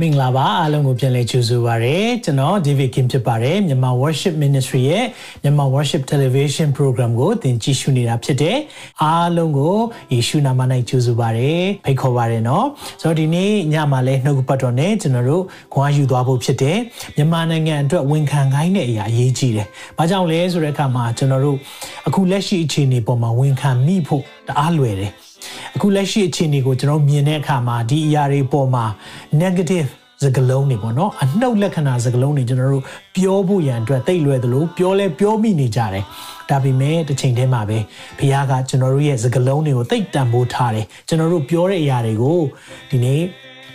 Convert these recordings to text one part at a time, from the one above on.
မင်္ဂလာပါအားလုံးကိုပြန်လည်ကြိုဆိုပါရစေကျွန်တော် David Kim ဖြစ်ပါတယ်မြန်မာ Worship Ministry ရဲ့မြန်မာ Worship Television Program ကိုသင်ကြည့်ရှုနေတာဖြစ်တယ်အားလုံးကိုယေရှုနာမ၌ကြိုဆိုပါရစေဖိတ်ခေါ်ပါရနော်ဆိုတော့ဒီနေ့ညမှာလဲနှုတ်ပတ်တော်နဲ့ကျွန်တော်တို့ခွန်အားယူသွားဖို့ဖြစ်တယ်မြန်မာနိုင်ငံအတွက်ဝန်ခံခိုင်းတဲ့အရာအရေးကြီးတယ်ဘာကြောင့်လဲဆိုတဲ့အခါမှာကျွန်တော်တို့အခုလက်ရှိအခြေအနေပေါ်မှာဝန်ခံမိဖို့တအားလွယ်တယ် အခုလက်ရှိအခြေအနေကိုကျွန်တော်မြင်တဲ့အခါမှာဒီအရာတွေပေါ်မှာ negative စကလုံးတွေပေါ့နော်အနှုတ်လက္ခဏာစကလုံးတွေကျွန်တော်တို့ပြောဖို့ရန်အတွက်တိတ်လွယ်သလိုပြောလဲပြောမိနေကြတယ်ဒါပေမဲ့တစ်ချိန်တည်းမှာပဲဘုရားကကျွန်တော်တို့ရဲ့စကလုံးတွေကိုတိတ်တန်ဖိုးထားတယ်ကျွန်တော်တို့ပြောတဲ့အရာတွေကိုဒီနေ့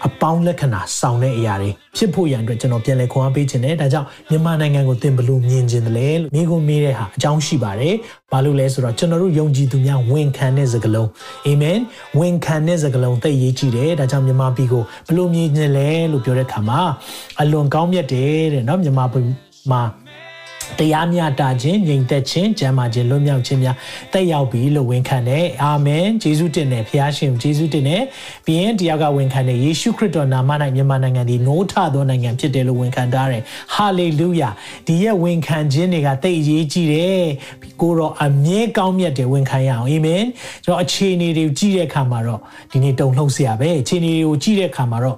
အပေါင်းလက္ခဏာဆောင်တဲ့အရာတွေဖြစ်ဖို့ရန်အတွက်ကျွန်တော်ပြန်လည်ခေါ်အားပေးခြင်းနဲ့ဒါကြောင့်မြန်မာနိုင်ငံကိုသင်ဘလို့မြင်ခြင်းတလဲလို့မိကိုမေးတဲ့ဟာအကြောင်းရှိပါတယ်။ဘာလို့လဲဆိုတော့ကျွန်တော်တို့ယုံကြည်သူများဝန်ခံတဲ့စကားလုံးအာမင်ဝန်ခံတဲ့စကားလုံးသိရေးကြည့်တယ်။ဒါကြောင့်မြန်မာပြည်ကိုဘလို့မြင်ခြင်းလဲလို့ပြောတဲ့အခါမှာအလွန်ကောင်းမြတ်တယ်တဲ့နော်မြန်မာပြည်မှာ တရားမျှတခြင်းငြိမ်သက်ခြင်းကျမ်းမာခြင်းလွတ်မြောက်ခြင်းများတက်ရောက်ပြီလို့ဝန်ခံတယ်အာမင်ယေရှုတင်တယ်ဖခင်ရှင်ယေရှုတင်တယ်ပြီးရင်တရားကဝန်ခံတယ်ယေရှုခရစ်တော်နာမ၌မြန်မာနိုင်ငံဒီနိုးထသောနိုင်ငံဖြစ်တယ်လို့ဝန်ခံထားတယ်ဟာလေလုယာဒီရဲ့ဝန်ခံခြင်းတွေကတိတ်အရေးကြီးတယ်ကိုတော့အမြဲကောင်းမြတ်တယ်ဝန်ခံရအောင်အာမင်ကျွန်တော်အခြေအနေတွေကြည့်တဲ့အခါမှာတော့ဒီနေ့တုံ့လှုပ်စရာပဲအခြေအနေတွေကိုကြည့်တဲ့အခါမှာတော့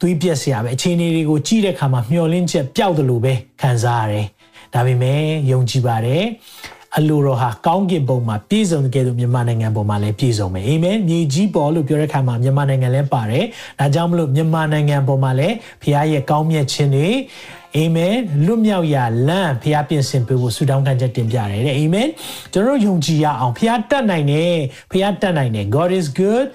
သွေးပြက်စရာပဲအခြေအနေတွေကိုကြည့်တဲ့အခါမှာမျောလင်းချက်ပျောက်တယ်လို့ပဲခံစားရတယ် ဒါပေမဲ့ယုံကြည်ပါတယ်အလိုတော်ဟာကောင်းကင်ဘုံမှာပြည့်စုံတဲ့ကဲ့သို့မြန်မာနိုင်ငံပေါ်မှာလည်းပြည့်စုံမယ်အာမင်မြေကြီးပေါ်လို့ပြောတဲ့အခါမှာမြန်မာနိုင်ငံလည်းပါတယ်ဒါကြောင့်မလို့မြန်မာနိုင်ငံပေါ်မှာလည်းဖခင်ရဲ့ကောင်းမြတ်ခြင်းတွေအာမင်လွတ်မြောက်ရာလမ်းဖခင်ပြင်ဆင်ပေးဖို့ဆုတောင်းခံချက်တင်ပြရတယ်တဲ့အာမင်ကျွန်တော်ယုံကြည်ရအောင်ဖခင်တတ်နိုင်တယ်ဖခင်တတ်နိုင်တယ် God is good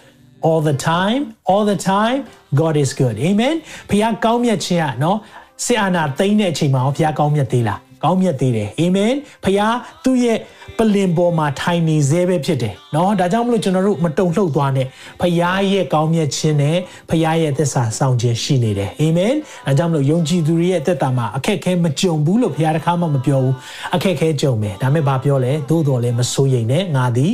all the time all the time God is good amen ဖခင်ကောင်းမြတ်ခြင်းอ่ะเนาะစေအာနာသိမ့်တဲ့အချိန်မှာဖခင်ကောင်းမြတ်သေးလား ကောင်းမြတ်သေးတယ်အာမင်ဖခင်သူ့ရဲ့ပလင်ပေါ်မှာထိုင်နေသေးပဲဖြစ်တယ်เนาะဒါကြောင့်မလို့ကျွန်တော်တို့မတုံ့လှုပ်သွားနဲ့ဖခင်ရဲ့ကောင်းမြတ်ခြင်းနဲ့ဖခင်ရဲ့သစ္စာဆောင်ခြင်းရှိနေတယ်အာမင်ဒါကြောင့်မလို့ယုံကြည်သူတွေရဲ့အသက်တာမှာအခက်ခဲမကြုံဘူးလို့ဖခင်တခါမှမပြောဘူးအခက်ခဲကြုံမယ်ဒါပေမဲ့ဘာပြောလဲသို့တော်လည်းမစိုးရိမ်နဲ့ငါသည်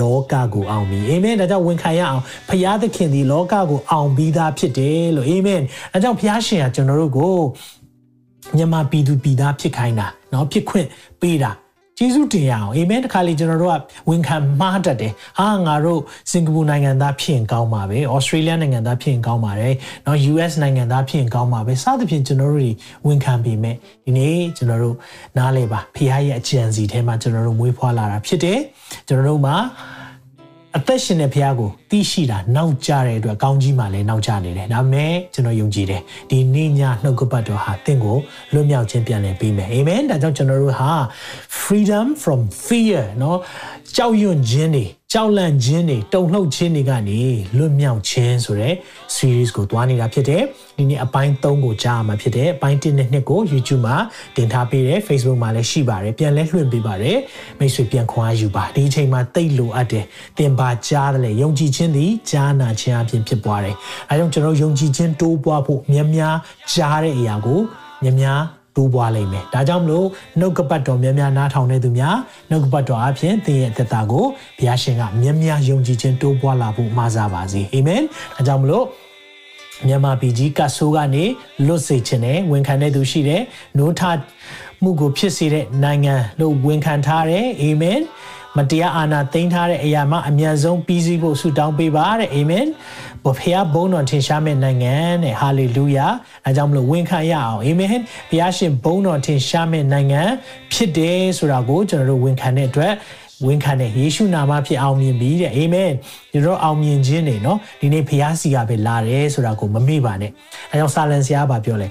လောကကိုအောင်ပြီအာမင်ဒါကြောင့်ဝန်ခံရအောင်ဖျားသခင်ဒီလောကကိုအောင်ပြီးသားဖြစ်တယ်လို့အာမင်ဒါကြောင့်ဖျားရှင်ကကျွန်တော်တို့ကို မြန်မာပြည်သူပြည်သားဖြစ်ခိုင်းတာเนาะဖြစ်ခွင့်ပေးတာကျေးဇူးတင်ရအောင်အာမင်တခါလေကျွန်တော်တို့ကဝန်ခံမှားတတ်တယ်ဟာငါတို့စင်ကာပူနိုင်ငံသားဖြစ်ရင်ကောင်းပါပဲဩစတြေးလျနိုင်ငံသားဖြစ်ရင်ကောင်းပါတယ်เนาะ US နိုင်ငံသားဖြစ်ရင်ကောင်းပါပဲစသဖြင့်ကျွန်တော်တို့ဝန်ခံပေမဲ့ဒီနေ့ကျွန်တော်တို့နားလဲပါဖခင်ရဲ့အကြံစီထဲမှာကျွန်တော်တို့မွေးဖွားလာတာဖြစ်တယ်ကျွန်တော်တို့မှာ အသက်ရှင်တဲ့ဘုရားကိုသိရှိတာနောက်ကျတဲ့အတွက်ကောင်းကြီးမှလည်းနောက်ကျနေတယ်ဒါပေမဲ့ကျွန်တော်ယုံကြည်တယ်ဒီနေ့ညနှုတ်ကပတ်တော်ဟာတင့်ကိုလွတ်မြောက်ခြင်းပြန်လည်ပေးမယ်အာမင်ဒါကြောင့်ကျွန်တော်တို့ဟာ freedom from fear เนาะကြောက်ရွံ့ခြင်းတွေ ကြောက်လန့်ခြင်းတွေတုန်လှုပ်ခြင်းတွေကနေလွတ်မြောက်ခြင်းဆိုတဲ့ series ကိုတွားနေတာဖြစ်တယ်ဒီနေ့အပိုင်း3ကိုကြားမှာဖြစ်တယ်အပိုင်း1နဲ့2ကို YouTube မှာတင်ထားပေးတယ် Facebook မှာလည်းရှိပါတယ်ပြန်လဲလွှင့်ပေးပါတယ်မိတ်ဆွေပြန်ခွာယူပါဒီအချိန်မှာတိတ်လိုအပ်တယ်သင်ပါကြားတယ်လေယုံကြည်ခြင်းသည်ကြားနာခြင်းအပြင်ဖြစ်ပွားတယ်အဲကြောင့်ကျွန်တော်ယုံကြည်ခြင်းတိုးပွားဖို့များများကြားတဲ့အရာကိုများများ တိုးပွားလိမ့်မယ်ဒါကြောင့်မလို့နှုတ်ကပတ်တော်များများနားထောင်နေသူများနှုတ်ကပတ်တော်အပြင်သင်ရဲ့သက်တာကိုဘုရားရှင်ကများများယုံကြည်ခြင်းတိုးပွားလာဖို့မှာစားပါစေအာမင်ဒါကြောင့်မလို့မြန်မာပြည်ကြီးကဆိုးကနေလွတ်စေခြင်းနဲ့ဝန်ခံတဲ့သူရှိတယ်။နိုးထမှုကိုဖြစ်စေတဲ့နိုင်ငံလို့ဝန်ခံထားတယ်။အာမင်။ မတရားအာဏာသိမ်းထားတဲ့အရာမှအမြန်ဆုံးပြီးစီးဖို့ဆုတောင်းပေးပါတဲ့အာမင်ဘုဖရားဘုန်းတော်ထင်ရှားမဲ့နိုင်ငံတဲ့ဟာလေလုယာအဲကြောင့်မလို့ဝန်ခံရအောင်အာမင်ဘုရားရှင်ဘုန်းတော်ထင်ရှားမဲ့နိုင်ငံဖြစ်တယ်ဆိုတာကိုကျွန်တော်တို့ဝန်ခံတဲ့အတွက်ဝန်ခံတဲ့ယေရှုနာမဖြစ်အောင်မြင်ပြီတဲ့အာမင်ကျွန်တော်အောင်မြင်ခြင်းနေနော်ဒီနေ့ဘုရားစီကပဲလာတယ်ဆိုတာကိုမမေ့ပါနဲ့အဲကြောင့်စာလန်ဆရာကပြောလဲ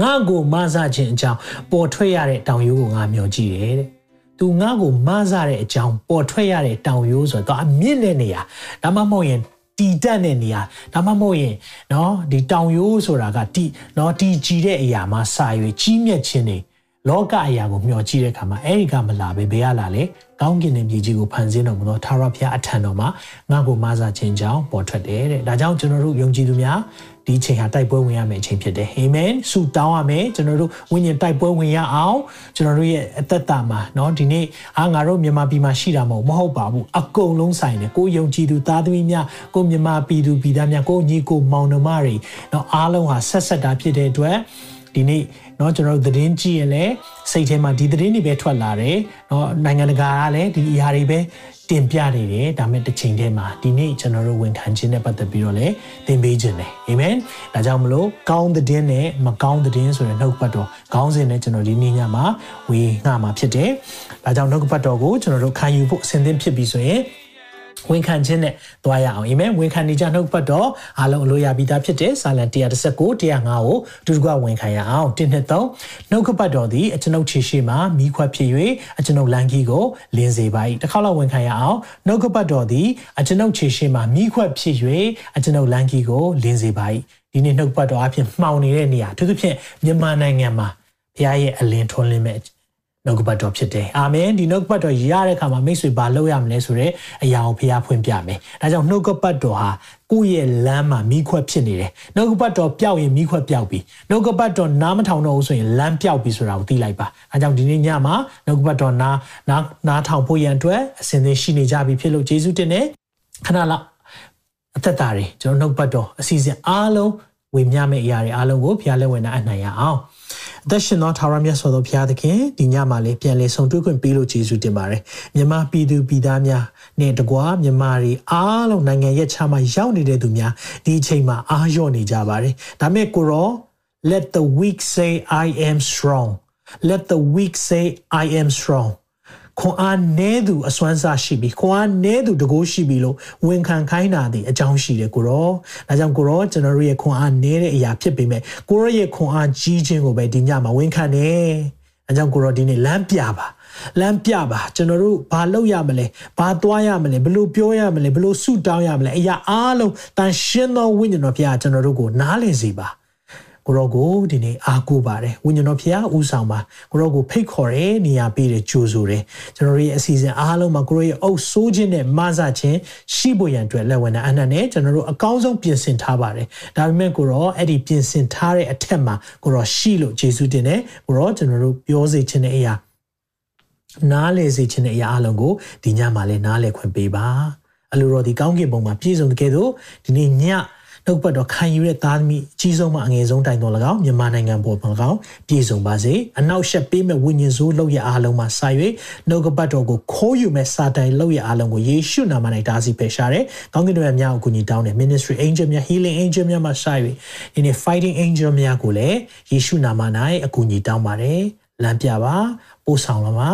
ငါ့ကိုမဆခြင်းအကြောင်းပေါ်ထွက်ရတဲ့တောင်ရိုးကိုငါမျှော်ကြည့်တယ်တဲ့ သူငါ့ကိုမဆတဲ့အကြောင်းပေါ်ထွက်ရတဲ့တောင်ရိုးဆိုတော့အမြင့်တဲ့နေရာဒါမှမဟုတ်ရင်တီတက်တဲ့နေရာဒါမှမဟုတ်ရင်เนาะဒီတောင်ရိုးဆိုတာကတီเนาะတီကြည်တဲ့အရာမှာစာရွေကြီးမြတ်ခြင်းတွေ လောကအရာကိုမျှော်ကြည့်တဲ့အခါမှာအဲ့ဒီကမလာပဲဘယ်ကလာလဲကောင်းကင်နဲ့မြေကြီးကိုဖန်ဆင်းတော်မူသောထာဝရဘုရားအထံတော်မှာငါ့ကိုမဆာခြင်းကြောင့်ပေါ်ထွက်တယ်တဲ့ဒါကြောင့်ကျွန်တော်တို့ယုံကြည်သူများ ဒီအချိန်ဟာတိုက်ပွဲဝင်ရမယ့်အချိန်ဖြစ်တယ်အာမင်ဆုတောင်းရမယ်ကျွန်တော်တို့ဝိညာဉ်တိုက်ပွဲဝင်ရအောင်ကျွန်တော်တို့ရဲ့အသက်တာမှာเนาะဒီနေ့အားငါတို့မြန်မာပြည်မှာရှိတာမဟုတ်မဟုတ်ပါဘူးအကုန်လုံးဆိုင်တယ်ကိုယုံကြည်သူသားသမီးများကိုမြန်မာပြည်သူပြည်သားများကိုညီကိုမောင်နှမတွေเนาะအားလုံးဟာဆက်ဆက်တာဖြစ်တဲ့အတွက် ဒီနေ့เนาะကျွန်တော်တို့သတင်းကြည့်ရင်လည်းစိတ်ထဲမှာဒီသတင်းတွေပဲထွက်လာတယ်เนาะနိုင်ငံတကာကလည်းဒီအရာတွေပဲတင်ပြနေတယ်ဒါမဲ့တစ်ချိန်တည်းမှာဒီနေ့ကျွန်တော်တို့ဝန်ခံခြင်းနဲ့ပတ်သက်ပြီးတော့လည်းသင်ပေးခြင်းတယ်အာမင်ဒါကြောင့်မလို့ကောင်းတဲ့နဲ့မကောင်းတဲ့ဆိုတဲ့နှုတ်ပတ်တော်ခေါင်းစဉ်နဲ့ကျွန်တော်ဒီနေ့ညမှာဝေငှမှာဖြစ်တယ်ဒါကြောင့်နှုတ်ပတ်တော်ကိုကျွန်တော်တို့ခံယူဖို့အစဉ်သင့်ဖြစ်ပြီဆိုရင် ဝန်ခံခြင်းနဲ့သွားရအောင်အာမင်ဝန်ခံနေကြနှုတ်ပတ်တော်အားလုံးအလိုရပြီးသားဖြစ်တဲ့စာလံ119 105ကိုဒုတိယဝန်ခံရအောင်1နှစ်3နှုတ်ကပတ်တော်သည်အကျွန်ုပ်ခြေရှိမှမိခွက်ဖြစ်၍အကျွန်ုပ်လမ်းကြီးကိုလင်းစေပါ၏တစ်ခါလောက်ဝန်ခံရအောင်နှုတ်ကပတ်တော်သည်အကျွန်ုပ်ခြေရှိမှမိခွက်ဖြစ်၍အကျွန်ုပ်လမ်းကြီးကိုလင်းစေပါ၏ဒီနေ့နှုတ်ပတ်တော်အဖြစ်မှောင်နေတဲ့နေရာသူတို့ဖြင့်မြန်မာနိုင်ငံမှာဘုရားရဲ့အလင်းထွန်းလင်းမဲ့ နှုတ်ကပတ်တော်ဖြစ်တယ်အာမင်ဒီနှုတ်ကပတ်တော်ရတဲ့အခါမှာမိတ်ဆွေဘာလုပ်ရမလဲဆိုတော့အရာကိုဖျားဖွင့်ပြမယ်ဒါကြောင့်နှုတ်ကပတ်တော်ဟာကိုယ့်ရဲ့လမ်းမှာမိခွက်ဖြစ်နေတယ်နှုတ်ကပတ်တော်ပျောက်ရင်မိခွက်ပျောက်ပြီနှုတ်ကပတ်တော်နားမထောင်တော့ဘူးဆိုရင်လမ်းပျောက်ပြီဆိုတာကိုသိလိုက်ပါအဲကြောင့်ဒီနေ့ညမှာနှုတ်ကပတ်တော်နားနားနားထောင်ဖို့ရန်အတွက်အစဉ်သင်ရှိနေကြပြီဖြစ်လို့ယေရှုတင်တယ်ခဏလောက်အသက်တာတွေကျွန်တော်နှုတ်ပတ်တော်အစီအစဉ်အားလုံးဝေမျှမယ့်အရာတွေအားလုံးကိုဘုရားလက်ဝင်နာအနိုင်ရအောင် အသက်ရှင်သောထာဝရမြတ်စွာသောဘုရားသခင်ဒီညမှာလည်းပြန်လည်ဆုံတွေ့ခွင့်ပေးလို့ကျေးဇူးတင်ပါတယ်မြန်မာပြည်သူပြည်သားများနဲ့တကွာမြန်မာတွေအားလုံးနိုင်ငံရဲ့ခြားမှာရောက်နေတဲ့သူများဒီအချိန်မှာအားလျော့နေကြပါတယ်ဒါမဲ့ကိုရော let the weak say i am strong let the weak say i am strong ခွန်အားနည်းသူအစွမ်းစားရှိပြီခွန်အားနည်းသူတကိုးရှိပြီလို့ဝန်ခံခိုင်းတာဒီအကြောင်းရှိတယ်ကိုရောဒါကြောင့်ကိုရောကျွန်တော်တို့ရဲ့ခွန်အားနည်းတဲ့အရာဖြစ်ပေမဲ့ကိုရောရဲ့ခွန်အားကြီးခြင်းကိုပဲဒီညမှာဝန်ခံတယ်အဲကြောင့်ကိုရောဒီနေ့လမ်းပြပါလမ်းပြပါကျွန်တော်တို့ဘာလုပ်ရမလဲဘာသွားရမလဲဘလို့ပြောရမလဲဘလို့ဆုတောင်းရမလဲအရာအားလုံးတန်ရှင်းသောဝိညာဉ်တော်ဖခင်ကျွန်တော်တို့ကိုနားလည်စေပါ ကိုရောကိုဒီနေ့အားကိုးပါတယ်ဝိညာဉ်တော်ဖခင်ဦးဆောင်ပါကိုရောကိုဖိတ်ခေါ်တယ်နေရာပေးတယ်ကြိုးဆိုတယ်ကျွန်တော်တို့ရဲ့အစီအစဉ်အားလုံးမှာကိုရောရဲ့အုပ်ဆိုးခြင်းနဲ့မဆခြင်းရှိဖို့ရန်အတွက်လက်ဝင်တဲ့အနက်နဲ့ကျွန်တော်တို့အကောင်းဆုံးပြင်ဆင်ထားပါတယ်ဒါပေမဲ့ကိုရောအဲ့ဒီပြင်ဆင်ထားတဲ့အထက်မှာကိုရောရှိလို့ယေရှုတင်တယ်ကိုရောကျွန်တော်တို့ပြောစေခြင်းတဲ့အရာနားလေစေခြင်းတဲ့အရာအလုံးကိုဒီညမှာလည်းနားလေခွင့်ပေးပါအလိုတော်ဒီကောင်းကင်ဘုံမှာပြည့်စုံတဲ့ကဲ့သို့ဒီနေ့ည နှုတ်ပတ်တော်ခံယူတဲ့သားသမီးအကြီးဆုံးမှအငယ်ဆုံးတိုင်တော်၎င်းမြန်မာနိုင်ငံပေါ်မှာ၎င်းပြည့်စုံပါစေအနောက်ရှက်ပေးမဲ့ဝိညာဉ်ဆိုးလောက်ရအားလုံးမှာစာ၍နှုတ်ကပတ်တော်ကိုခိုးယူမဲ့စာတိုင်လောက်ရအားလုံးကိုယေရှုနာမ၌တားဆီးပယ်ရှားတယ်ကောင်းကင်တော်များကိုကူညီတောင်းတယ် ministry angel များ healing angel များမှာစာ၍ဒီနေ့ fighting angel များကိုလည်းယေရှုနာမ၌အကူအညီတောင်းပါတယ်လမ်းပြပါပို့ဆောင်လာပါ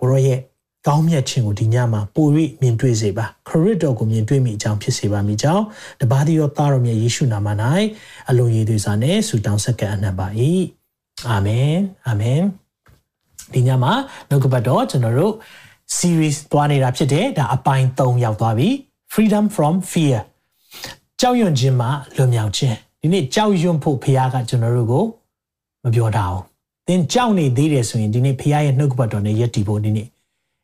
ကိုရောရဲ့ ကောင်းမြတ်ခြင်းကိုဒီညမှာပို၍မြင်တွေ့စေပါခရစ်တော်ကိုမြင်တွေ့မိအကြောင်းဖြစ်စေပါမိကြောင်းတပါးသီတော်သားတော်မြတ်ယေရှုနာမ၌အလိုရည်သွေးစွာနဲ့ဆုတောင်းဆက်ကပ်အနံ့ပါ၏အာမင်အာမင်ဒီညမှာနှုတ်ကပတ်တော်ကျွန်တော်တို့ series သွားနေတာဖြစ်တယ်ဒါအပိုင်း3ရောက်သွားပြီ freedom from fear ကြောက်ရွံ့ခြင်းမှလွတ်မြောက်ခြင်းဒီနေ့ကြောက်ရွံ့ဖို့ဖခင်ကကျွန်တော်တို့ကိုမပြောတာဘူးသင်ကြောက်နေသေးတယ်ဆိုရင်ဒီနေ့ဖခင်ရဲ့နှုတ်ကပတ်တော်နဲ့ယက်တည်ဖို့ဒီနေ့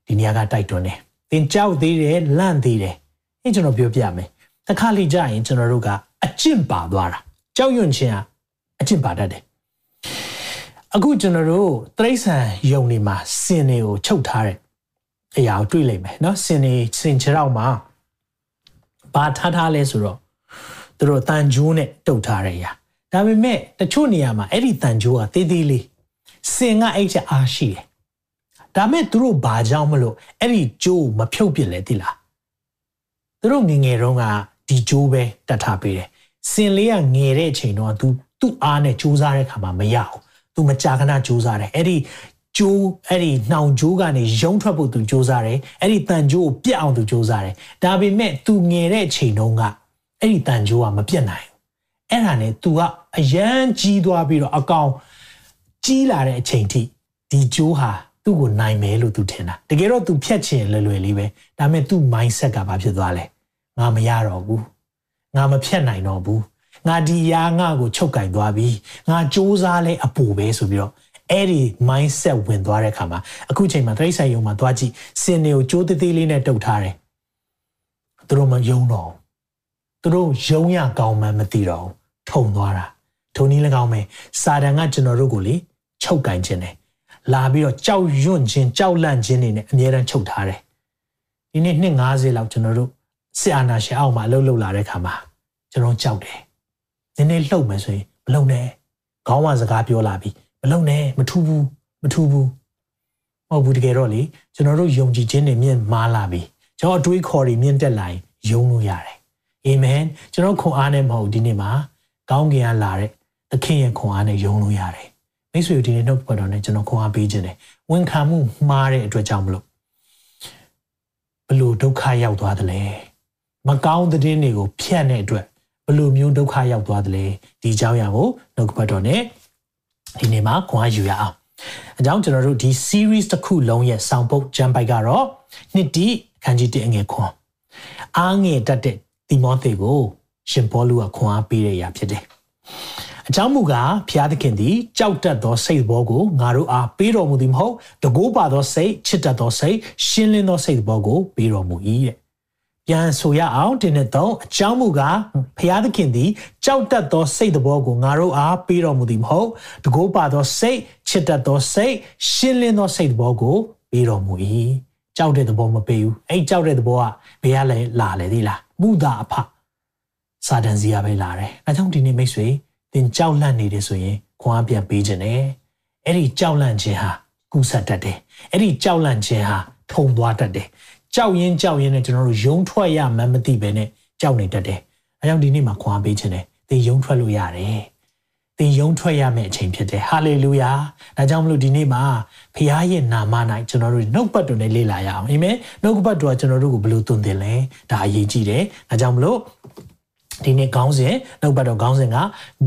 ဒီနေရာကတိုက်တွန်းတယ်သင်ကြောက်သေးတယ်လန့်သေးတယ်အဲကျွန်တော်ပြောပြမယ်တစ်ခါလေကြာရင်ကျွန်တော်တို့ကအကျင့်ပါသွားတာကြောက်ရွံ့ခြင်းကအကျင့်ပါတတ်တယ်အခုကျွန်တော်တို့တရိษံယုံနေမှာစင်တွေကိုချုပ်ထားတဲ့အရာကိုတွေ့လိမ့်မယ်เนาะစင်တွေစင်ချေတော့မှာဘာထားထားလဲဆိုတော့သူတို့တန်ဂျိုးနဲ့တုတ်ထားတဲ့အရာဒါပေမဲ့တချို့နေရာမှာအဲ့ဒီတန်ဂျိုးကသေးသေးလေးစင်ကအဲ့ချက်အားရှိတယ် ဒါမဲ့သူတို့ဘာကြောင့်မလို့အဲ့ဒီဂျိုးမဖြုတ်ပြစ်လဲတိလားသူတို့ငငယ်တုန်းကဒီဂျိုးပဲတတ်ထားပေးတယ်စင်လေးကငယ်တဲ့အချိန်တော့ तू သူ့အားနဲ့စူးစမ်းတဲ့ခါမှာမရအောင် तू မကြာခဏစူးစမ်းတယ်အဲ့ဒီကျိုးအဲ့ဒီနှောင်ကျိုးကနေရုံထွက်ဖို့သူစူးစမ်းတယ်အဲ့ဒီတန်ကျိုးကိုပြတ်အောင်သူစူးစမ်းတယ်ဒါပေမဲ့ तू ငယ်တဲ့အချိန်တုန်းကအဲ့ဒီတန်ကျိုးကမပြတ်နိုင်ဘူးအဲ့ဒါနဲ့ तू ကအရန်ကြီးသွားပြီးတော့အကောင်ကြီးလာတဲ့အချိန်ထိဒီကျိုးဟာ သူ့ကိုနိုင်မယ်လို့သူထင်တာတကယ်တော့သူဖြတ်ချင်လွယ်လွယ်လေးပဲဒါပေမဲ့သူ့ mindset ကဘာဖြစ်သွားလဲငါမရတော့ဘူးငါမဖြတ်နိုင်တော့ဘူးငါဒီရာငါကိုချုပ်ကင်သွားပြီငါစူးစမ်းလဲအပူပဲဆိုပြီးတော့အဲ့ဒီ mindset ဝင်သွားတဲ့အခါမှာအခုချိန်မှာတရိတ်ဆိုင်ယုံမှာသွားကြည့်စင်တွေကိုကြိုးသေးသေးလေးနဲ့တုတ်ထားတယ်သူတို့မယုံတော့သူတို့ယုံရကောင်းမှမသိတော့ထုံသွားတာထုံနည်း၎င်းပဲစာတန်ကကျွန်တော်တို့ကိုလေချုပ်ကင်ခြင်းတယ် လာပြီးတော့ကြောက်ရွံ့ခြင်းကြောက်လန့်ခြင်းတွေနဲ့အမြဲတမ်းချုပ်ထားတယ်ဒီနေ့နှစ်90လောက်ကျွန်တော်တို့စစ်အာဏာရှင်အောက်မှာအလုပ်လုပ်လာတဲ့ခါမှာကျွန်တော်ကြောက်တယ်နည်းနည်းလှုပ်မယ်ဆိုရင်မလုံနဲ့ခေါင်းဝစကားပြောလာပြီးမလုံနဲ့မထူးဘူးမထူးဘူးမဟုတ်ဘူးတကယ်တော့လေကျွန်တော်တို့ယုံကြည်ခြင်းတွေမြင့်မားလာပြီကျွန်တော်အတွေးခေါ်တွေမြင့်တက်လာရင်ယုံလို့ရတယ်အာမင်ကျွန်တော်ခွန်အားနဲ့မဟုတ်ဒီနေ့မှာကောင်းကင်ကလာတဲ့သခင်ရဲ့ခွန်အားနဲ့ယုံလို့ရတယ် မိတ်ဆွေဒီနေ့နှုတ်ပတ်တော်နဲ့ကျွန်တော်ခွန်အားပေးခြင်းတယ်ဝန်ခံမှုမှားတဲ့အတွက်ကြောင့်မလို့ဘလို့ဒုက္ခရောက်သွားတယ်လဲမကောင်းတဲ့တင်းတွေကိုဖျက်တဲ့အတွက်ဘလို့မျိုးဒုက္ခရောက်သွားတယ်လဲဒီအကြောင်းအရာကိုနှုတ်ပတ်တော်နဲ့ဒီနေ့မှာခွန်အားယူရအောင်အကြောင်းကျွန်တော်တို့ဒီ series တစ်ခုလုံးရဲ့စောင့်ပုတ်ဂျမ်ပိုက်ကတော့နှစ်တီခန်းကြီးတအငယ်ခွန်အားငယ်တတ်တဲ့တိမောသေကိုရှင်ပေါလုကခွန်အားပေးတဲ့အရာဖြစ်တယ် အကြောင်းမူကားဖျားသခင်သည်ကြောက်တတ်သောစိတ်ဘောကိုငါတို့အားပေးတော်မူသည်မဟုတ်တကိုးပါသောစိတ်ချစ်တတ်သောစိတ်ရှင်းလင်းသောစိတ်ဘောကိုပေးတော်မူ၏တဲ့ပြန်ဆိုရအောင်တင်းနဲ့တော့အကြောင်းမူကားဖျားသခင်သည်ကြောက်တတ်သောစိတ်ဘောကိုငါတို့အားပေးတော်မူသည်မဟုတ်တကိုးပါသောစိတ်ချစ်တတ်သောစိတ်ရှင်းလင်းသောစိတ်ဘောကိုပေးတော်မူ၏ကြောက်တဲ့သဘောမပေးဘူးအဲ့ကြောက်တဲ့သဘောကဘယ်ကလဲလာလဲဒီလားမူတာအဖစာတန်စီကပဲလာတယ်အဲကြောင့်ဒီနေ့မိတ်ဆွေ င်ကြောက်လန့်နေတယ်ဆိုရင်ခွန်အားပြန်ပေးခြင်းနဲ့အဲ့ဒီကြောက်လန့်ခြင်းဟာကူးဆက်တတ်တယ်အဲ့ဒီကြောက်လန့်ခြင်းဟာထုံသွားတတ်တယ်ကြောက်ရင်ကြောက်ရင်နဲ့ကျွန်တော်တို့ယုံထွက်ရမှန်းမသိပဲနဲ့ကြောက်နေတတ်တယ်အဲကြောင့်ဒီနေ့မှာခွန်အားပေးခြင်းနဲ့သင်ယုံထွက်လို့ရတယ်သင်ယုံထွက်ရမယ့်အချိန်ဖြစ်တယ်ဟာလေလုယာဒါကြောင့်မလို့ဒီနေ့မှာဖခင်ရဲ့နာမ၌ကျွန်တော်တို့နှုတ်ပတ်တော်နဲ့လေ့လာရအောင်အာမင်နှုတ်ပတ်တော်ကကျွန်တော်တို့ကိုဘယ်လိုသွန်သင်လဲဒါအရေးကြီးတယ်ဒါကြောင့်မလို့ ဒီနေ့ခေါင်းစဉ်နှုတ်ပတ်တော်ခေါင်းစဉ်က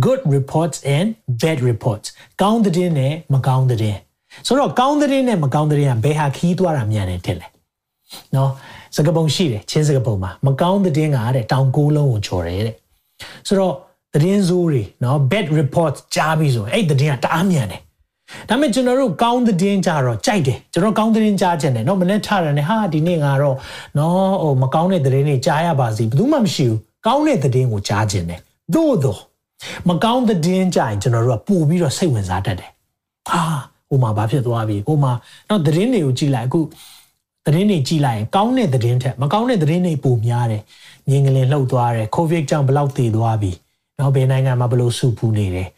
good reports and bad reports ကောင်းတဲ့နဲ့မကောင်းတဲ့ဆိုတော့ကောင်းတဲ့နဲ့မကောင်းတဲ့ကဘယ်ဟာခီးသွားတာမြန်တယ်တဲ့လဲနော်စကပုံရှိတယ်ချင်းစကပုံမှာမကောင်းတဲ့ကတဲ့တောင်ကိုးလုံးကိုချော်တယ်တဲ့ဆိုတော့သတင်းစိုးတွေနော် bad report ကြားပြီးဆိုအဲ့သတင်းကတအားမြန်တယ်ဒါပေမဲ့ကျွန်တော်တို့ကောင်းသတင်းကြတော့ကြိုက်တယ်ကျွန်တော်ကောင်းသတင်းကြားချင်တယ်เนาะမနေ့ထားတယ်ဟာဒီနေ့ကတော့เนาะဟိုမကောင်းတဲ့သတင်းတွေကြားရပါစီဘယ်သူမှမရှိဘူး ကောင်းတဲ့သတင်းကိုကြားခြင်းတယ်သို့တော့မကောင်းသတင်းကြရင်ကျွန်တော်တို့ကပို့ပြီးတော့စိတ်ဝင်စားတတ်တယ်ဟာဟိုမှာဘာဖြစ်သွားပြီဟိုမှာတော့သတင်းတွေကိုကြည့်လိုက်အခုသတင်းတွေကြည့်လိုက်ရင်ကောင်းတဲ့သတင်းထက်မကောင်းတဲ့သတင်းတွေပိုများတယ်မြင်ကလေးလှုပ်သွားတယ်ကိုဗစ်ကြောင့်ဘလောက်သေသွားပြီနော်ဘယ်နိုင်ငံမှာဘလို့ဆူပူနေတယ်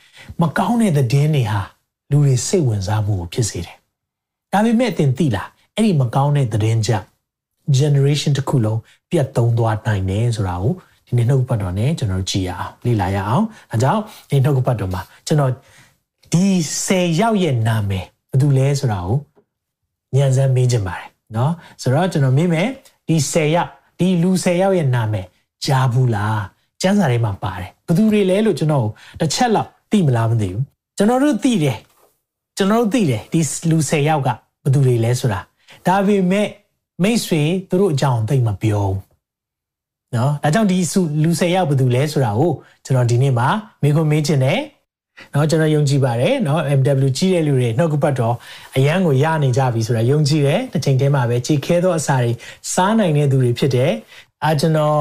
မကောင်းတဲ့သတင်းတွေဟာလူတွေစိတ်ဝင်စားမှုကိုဖြစ်စေတယ်ဒါပေမဲ့သင်သိလားအဲ့ဒီမကောင်းတဲ့သတင်းကြောင့် generation တစ်ခုလုံးပြတ်သုံးသွားနိုင်တယ်ဆိုတာကို ဒီနေ့နှုတ်ပတ်တော်နဲ့ကျွန်တော်ကြည်ရအောင်လေ့လာရအောင်အဲကြောင့်ဒီနှုတ်ပတ်တော်မှာကျွန်တော်ဒီ10ရောက်ရဲ့နာမည်ဘယ်သူလဲဆိုတာကိုညံစမ်းမေးချင်ပါတယ်เนาะဆိုတော့ကျွန်တော်မေးမယ်ဒီ10ရောက်ဒီလူ10ရောက်ရဲ့နာမည်ကြားဘူးလားကျမ်းစာထဲမှာပါတယ်ဘယ်သူတွေလဲလို့ကျွန်တော်တစ်ချက်လောက်သိမလားမသိဘူးကျွန်တော်တို့သိတယ်ကျွန်တော်တို့သိတယ်ဒီလူ10ယောက်ကဘယ်သူတွေလဲဆိုတာဒါပေမဲ့မိတ်ဆွေသူတို့အကြောင်းသိမပြောဘူး နော်ဒါကြောင့်ဒီလူ၁၀ယောက်ဘယ်သူလဲဆိုတာကိုကျွန်တော်ဒီနေ့မှာမေးခွန်းမေးခြင်းနဲ့နော်ကျွန်တော်ယုံကြည်ပါတယ်နော် MW ကြီးတဲ့လူတွေနှုတ်ကပတ်တော့အရန်ကိုရနေကြပြီဆိုတာယုံကြည်တယ်တစ်ချိန်တည်းမှာပဲကြည်ခဲသောအစာတွေစားနိုင်တဲ့သူတွေဖြစ်တယ်အာကျွန်တော်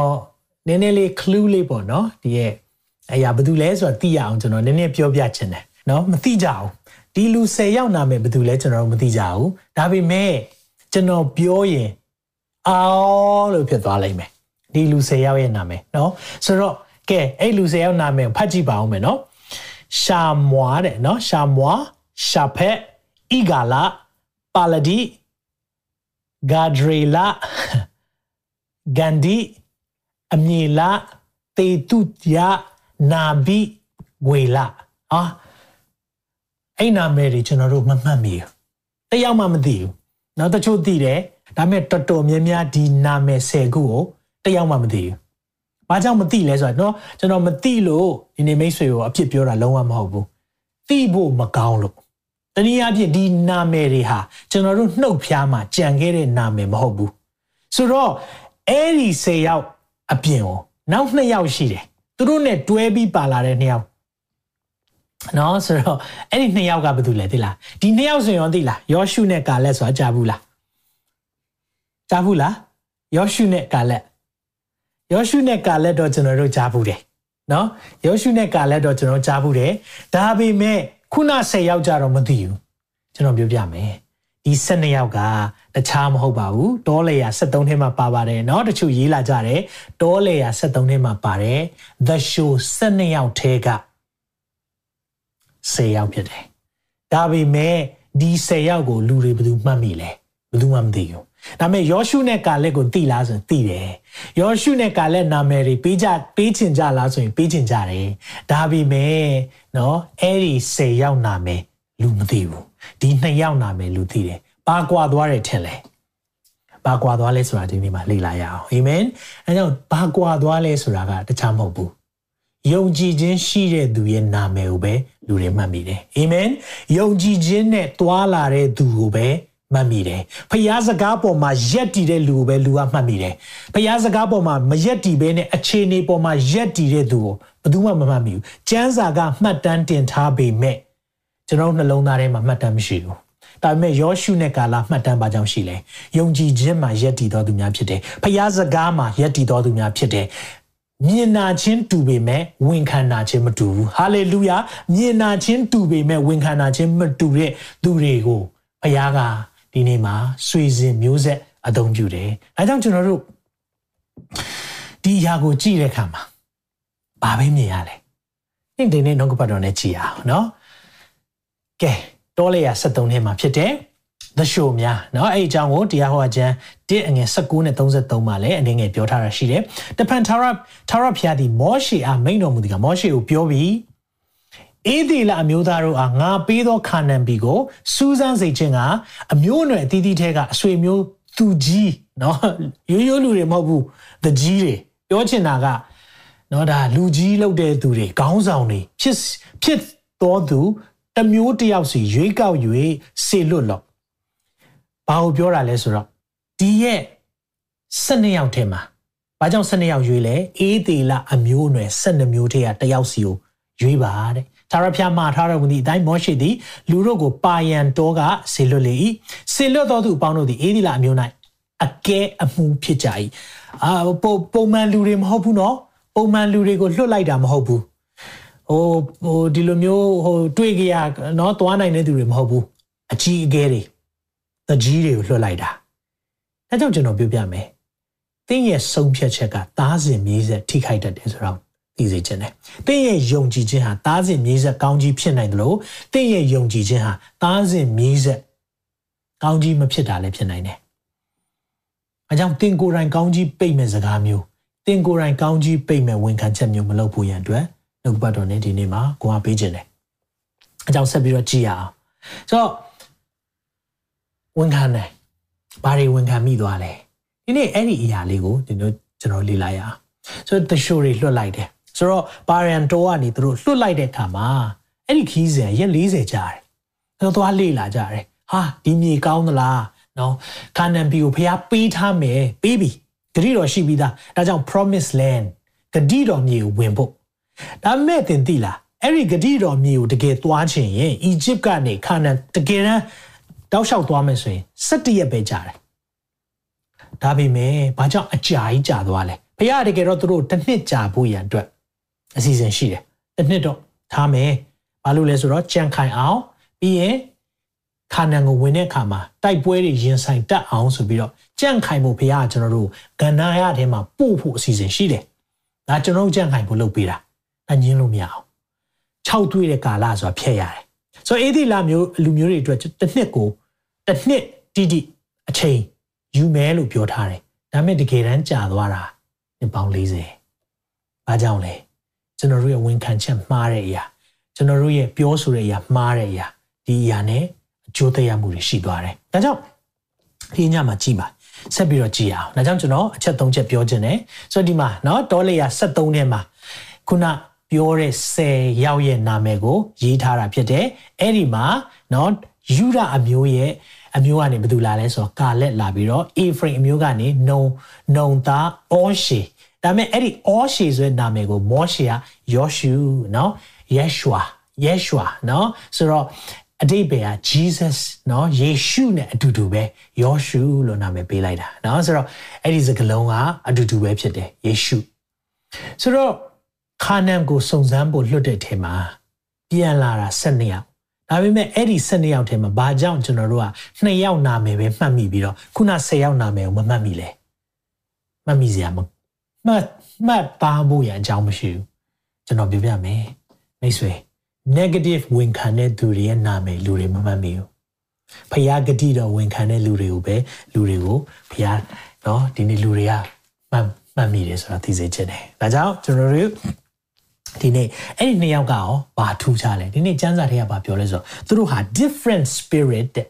နည်းနည်းလေး clue လေးပေါ့နော်ဒီရဲ့အရာဘယ်သူလဲဆိုတာသိရအောင်ကျွန်တော်နည်းနည်းပြောပြချင်တယ်နော်မသိကြဘူးဒီလူ10ယောက်နာမည်ဘယ်သူလဲကျွန်တော်မသိကြဘူးဒါပေမဲ့ကျွန်တော်ပြောရင်အော်လို့ဖြစ်သွားလိမ့်မယ် ဒီလူ၁၀ယောက်ရဲ့နာမည်နော်ဆိုတော့ကဲအဲ့လူ၁၀ယောက်နာမည်ကိုဖတ်ကြည့်ပါဦးမယ်နော်ရှာမွာတဲ့နော်ရှာမွာရှာဖက်ဣဂါလာပါလဒီဂါဒရီလာဂန္ဒီအမြေလာတေတုယနာဘီဝေလာဟာအဲ့နာမည်တွေကျွန်တော်တို့မမှတ်မိဘူးတယောက်မှမသိဘူးနော်တချို့သိတယ်ဒါပေမဲ့တော်တော်များများဒီနာမည်၁၀ခုကို တယောက်မှမသိဘူး။ဘာကြောင့်မသိလဲဆိုတော့ကျွန်တော်မသိလို့ဒီနေ့မိတ်ဆွေကိုအဖြစ်ပြောတာလုံးဝမဟုတ်ဘူး။သိဖို့မကောင်းလို့တနည်းအားဖြင့်ဒီနာမည်တွေဟာကျွန်တော်တို့နှုတ်ဖျားမှာကြံခဲ့တဲ့နာမည်မဟုတ်ဘူး။ဆိုတော့အဲ့ဒီ၁၀ယောက်အပြင်ကိုနောက်၂ယောက်ရှိတယ်။သူတို့နဲ့တွဲပြီးပါလာတဲ့၂ယောက်နော်ဆိုတော့အဲ့ဒီနှစ်ယောက်ကဘာတူလဲသိလားဒီနှစ်ယောက်ဆိုရင်သိလားယောရှုနဲ့ကာလက်ဆိုတာကြားဘူးလားကြားဘူးလားယောရှုနဲ့ကာလက် ယောရှုနဲ့ကာလက်တော့ကျွန်တော်တို့ကြားဘူးတယ်နော်ယောရှုနဲ့ကာလက်တော့ကျွန်တော်ကြားဘူးတယ်ဒါပေမဲ့ခုန10ယောက်ကြတော့မသိဘူးကျွန်တော်ပြောပြမယ်ဒီ12ယောက်ကတခြားမဟုတ်ပါဘူးတောလေယာ73ထဲမှာပါပါတယ်เนาะတချို့ရေးလာကြတယ်တောလေယာ73ထဲမှာပါတယ် the show 12ယောက်ထဲက10ယောက်ဖြစ်တယ်ဒါပေမဲ့ဒီ10ယောက်ကိုလူတွေဘယ်သူမှတ်မိလဲဘယ်သူမှမသိဘူး ဒါပေမဲ့ယောရှုနဲ့ကာလက်ကိုတိလားဆိုရင်တိတယ်။ယောရှုနဲ့ကာလက်နာမည်တွေပေးကြပေးချင်ကြလားဆိုရင်ပေးချင်ကြတယ်။ဒါပေမဲ့နော်အဲ့ဒီ၁၀ယောက်နာမည်လူမသိဘူး။ဒီ၂ယောက်နာမည်လူသိတယ်။ပါကွာသွားတယ်ထင်လဲ။ပါကွာသွားလဲဆိုတာဒီနေ့မှာလေ့လာရအောင်။အာမင်။အဲကြောင့်ပါကွာသွားလဲဆိုတာကတခြားမဟုတ်ဘူး။ယုံကြည်ခြင်းရှိတဲ့သူရဲ့နာမည်ကိုပဲလူတွေမှတ်မိတယ်။အာမင်။ယုံကြည်ခြင်းနဲ့တွာလာတဲ့သူကိုပဲ မှတ်မိတယ်ဖျားစကားပေါ်မှာရက်တည်တဲ့လူကိုပဲလူကမှတ်မိတယ်ဖျားစကားပေါ်မှာမရက်တည်ဘဲနဲ့အခြေအနေပေါ်မှာရက်တည်တဲ့သူကိုဘယ်သူမှမမှတ်မိဘူးကျမ်းစာကမှတ်တမ်းတင်ထားပေမဲ့ကျွန်တော်နှလုံးသားထဲမှာမှတ်တမ်းမရှိဘူးဒါပေမဲ့ယောရှုနဲ့ကာလာမှတ်တမ်းပါကြောင်းရှိလဲယုံကြည်ခြင်းမှာယက်တည်တော်သူများဖြစ်တယ်ဖျားစကားမှာယက်တည်တော်သူများဖြစ်တယ်မြင်နာခြင်းတူပေမဲ့ဝန်ခံနာခြင်းမတူဘူးဟာလေလုယာမြင်နာခြင်းတူပေမဲ့ဝန်ခံနာခြင်းမတူတဲ့သူတွေကိုဖျားက ဒီနေ့မှာဆွေစဉ်မျိုးဆက်အသုံးပြုတယ်အဲကြောင့်ကျွန်တော်တို့ဒီအရာကိုကြည့်တဲ့အခါမှာဘာပဲမြင်ရလဲဒီဒီနေ့နှုတ်ကပတ်တော်နဲ့ကြည့်အောင်နော်ကဲတောလေယာ73ထဲမှာဖြစ်တယ် the show များเนาะအဲ့အကြောင်းကိုတရားဟောခြင်း1အငယ်19နဲ့33မှာလည်းအနေငယ်ပြောထားတာရှိတယ်။တပန်ထာရထာရဖျားဒီမောရှေအားမိန်တော်မူဒီကမောရှေကိုပြောပြီး အေဒီလာအမျိုးသားတို့အားငါပေးသောခါနန်ဘီကိုစူးစမ်းစေခြင်းကအမျိုးအနွယ်အသီးသီးထဲကအဆွေမျိုးသူကြီးเนาะရိုးရိုးလူတွေမဟုတ်ဘူး the ကြီးတွေပြောချင်တာကเนาะဒါလူကြီးလုပ်တဲ့သူတွေခေါင်းဆောင်တွေဖြစ်ဖြစ်တော်သူတမျိုးတယောက်စီရွေးကောက်၍စေလွတ်လို့ဘာကိုပြောတာလဲဆိုတော့ဒီရဲ့12ယောက်ထဲမှာဘာကြောင့်12ယောက်ရွေးလဲအေးသေးလာအမျိုးအနွယ်12မျိုးထဲကတယောက်စီကိုရွေးပါတဲ့ သာရဖျားမှာထားတော်မူသည့်အတိုင်းမောရှိသည်လူတို့ကိုပါယံတော်ကဆေလွတ်လေ၏ဆေလွတ်တော်သူအပေါင်းတို့သည်အေးသေးလာအမျိုး၌အကဲအမှုဖြစ်ကြ၏အာပုံပုံမှန်လူတွေမဟုတ်ဘူးနော်ပုံမှန်လူတွေကိုလွတ်လိုက်တာမဟုတ်ဘူးဟိုဟိုဒီလိုမျိုးဟိုတွေ့ကြရနော်သွားနိုင်တဲ့သူတွေမဟုတ်ဘူးအကြီးအကဲတွေတကြီးတွေကိုလွှတ်လိုက်တာအဲကြောင့်ကျွန်တော်ပြောပြမယ်တင်းရဲ့ဆုံးဖြတ်ချက်ကသားစဉ်မြေးဆက်ထိခိုက်တတ်တယ်ဆိုတော့ သိစေချင်တယ်တင်းရဲ့ယုံကြည်ခြင်းဟာသားစဉ်မြေးဆက်ကောင်းကြီးဖြစ်နိုင်တယ်လို့တင်းရဲ့ယုံကြည်ခြင်းဟာသားစဉ်မြေးဆက်ကောင်းကြီးမဖြစ်တာလည်းဖြစ်နိုင်တယ်အဲကြောင့်တင်းကိုယ်တိုင်ကောင်းကြီးပိတ်မဲ့စကားမျိုးတင်းကိုယ်တိုင်ကောင်းကြီးပိတ်မဲ့ဝန်ခံချက်မျိုးမလုပ်ဖို့ရန်အတွက်နှုတ်ပတ်တော်နဲ့ဒီနေ့မှာကိုယ်ကပေးခြင်းတယ်အကြောင်းဆက်ပြီးတော့ကြည်ရအောင်ဆိုတော့ဝန်ခံတယ်ဘာတွေဝန်ခံမိသွားလဲဒီနေ့အဲ့ဒီအရာလေးကိုဒီတို့ကျွန်တော်လေ့လာရအောင်ဆိုတော့ the show တွေလွှတ်လိုက်တယ် ဆိုတော့ Barian Tour ကနေသူတို့လွှတ်လိုက်တဲ့အခါမှာအဲ့ဒီခီးစဉ်ရက်40ကြာတယ်သူတို့သွားလေ့လာကြတယ်ဟာဒီမြေကောင်းသလားနော်ခါနန်ပီကိုဖျားပေးထားမယ်ပေးပြီဂတိတော်ရှိပြီးသားဒါကြောင့် promise land ဂတိတော်မြေကိုဝင်ဖို့ဒါမဲ့တင်သိလားအဲ့ဒီဂတိတော်မြေကိုတကယ်သွားချင်ရင်အီဂျစ်ကနေခါနန်တကယ်တမ်းတောက်လျှောက်သွားမယ်ဆိုရင်17ရက်ပဲကြာတယ်ဒါပေမဲ့ဘာကြောင့်အကြာကြီးကြာသွားလဲဘုရားတကယ်တော့သူတို့တစ်နှစ်ကြာဖို့ရန်အတွက် အစီအစဉ်ရှိတယ်တစ်နှစ်တော့ထားမယ်ဘာလို့လဲဆိုတော့ကြံခိုင်အောင်ပြီးရင်ခါနန်ကိုဝင်တဲ့အခါမှာတိုက်ပွဲတွေရင်ဆိုင်တက်အောင်ဆိုပြီးတော့ကြံ့ခိုင်ဖို့ဘုရားကကျွန်တော်တို့ကန္နာရထဲမှာပို့ဖို့အစီအစဉ်ရှိတယ်။ဒါကျွန်တော်တို့ကြံ့ခိုင်ဖို့လုပ်ပေးတာ။အငင်းလို့မရအောင်။၆တွေ့တဲ့ကာလဆိုတာဖျက်ရတယ်။ဆိုတော့အေဒီလာမျိုးလူမျိုးတွေအတွက်တစ်နှစ်ကိုတစ်နှစ်တိတိအချိန်ယူမယ်လို့ပြောထားတယ်။ဒါပေမဲ့တကယ်တမ်းကြာသွားတာနှစ်ပေါင်း40။ဘာကြောင့်လဲ။ ကျွန်တော်တို့ရဲ့ဝန်ခံချက်မှားတဲ့အရာကျွန်တော်တို့ရဲ့ပြောဆိုတဲ့အရာမှားတဲ့အရာဒီအရာနဲ့အကျိုးသက်ရောက်မှုတွေရှိသွားတယ်။ဒါကြောင့်ဒီညမှာကြည်ပါဆက်ပြီးတော့ကြည်အောင်။ဒါကြောင့်ကျွန်တော်အချက်၃ချက်ပြောခြင်းတယ်။ဆိုတော့ဒီမှာเนาะဒေါ်လေယာ73ထဲမှာခုနပြောတဲ့10ရောက်ရဲ့နာမည်ကို ရေးထားတာဖြစ်တယ်။အဲ့ဒီမှာเนาะယူဒအမျိုးရဲ့အမျိုးကနေဘယ်သူလာလဲဆိုတော့ကာလက်လာပြီးတော့အေဖရိမ်အမျိုးကနေနုံနုံသားအောရှေ ဒါပေမဲ့အဲ့ဒီအောရှေဆိုတဲ့နာမည်ကိုမောရှေကယောရှုเนาะယက်ရှွာ Yeshua เนาะဆိုတော့အတိတ်ပဲက Jesus เนาะယေရှုနဲ့အတူတူပဲယောရှုလို့နာမည်ပေးလိုက်တာเนาะဆိုတော့အဲ့ဒီစကားလုံးကအတူတူပဲဖြစ်တယ်ယေရှုဆိုတော့ခါနန်ကိုစုံစမ်းဖို့လွတ်တဲ့ထဲမှာပြန်လာတာ12ယောက်ဒါပေမဲ့အဲ့ဒီ12ယောက်ထဲမှာဘာကြောင့်ကျွန်တော်တို့က2ယောက်နာမည်ပဲမှတ်မိပြီးတော့ခုန10ယောက်နာမည်ကိုမမှတ်မိလဲမှတ်မိစရာမ မှတ်မှတ်ပါဖို့ရအကြောင်းမရှိဘူးကျွန်တော်ပြောပြမယ်မိတ်ဆွေ negative ဝန်ခံတဲ့သူတွေရဲ့နာမည်လူတွေမမှတ်မိဘူးဖျားဂတိတော်ဝန်ခံတဲ့လူတွေကိုပဲလူတွေကိုဖျားเนาะဒီနေ့လူတွေကမှတ်မှတ်မိတယ်ဆိုတာသိစေချင်တယ်ဒါကြောင့်ကျွန်တော်တို့ဒီနေ့အဲ့ဒီနှစ်ယောက်ကရောဘာထူးခြားလဲဒီနေ့ကျမ်းစာထဲကဘာပြောလဲဆိုတော့သူတို့ဟာ different spirit တဲ့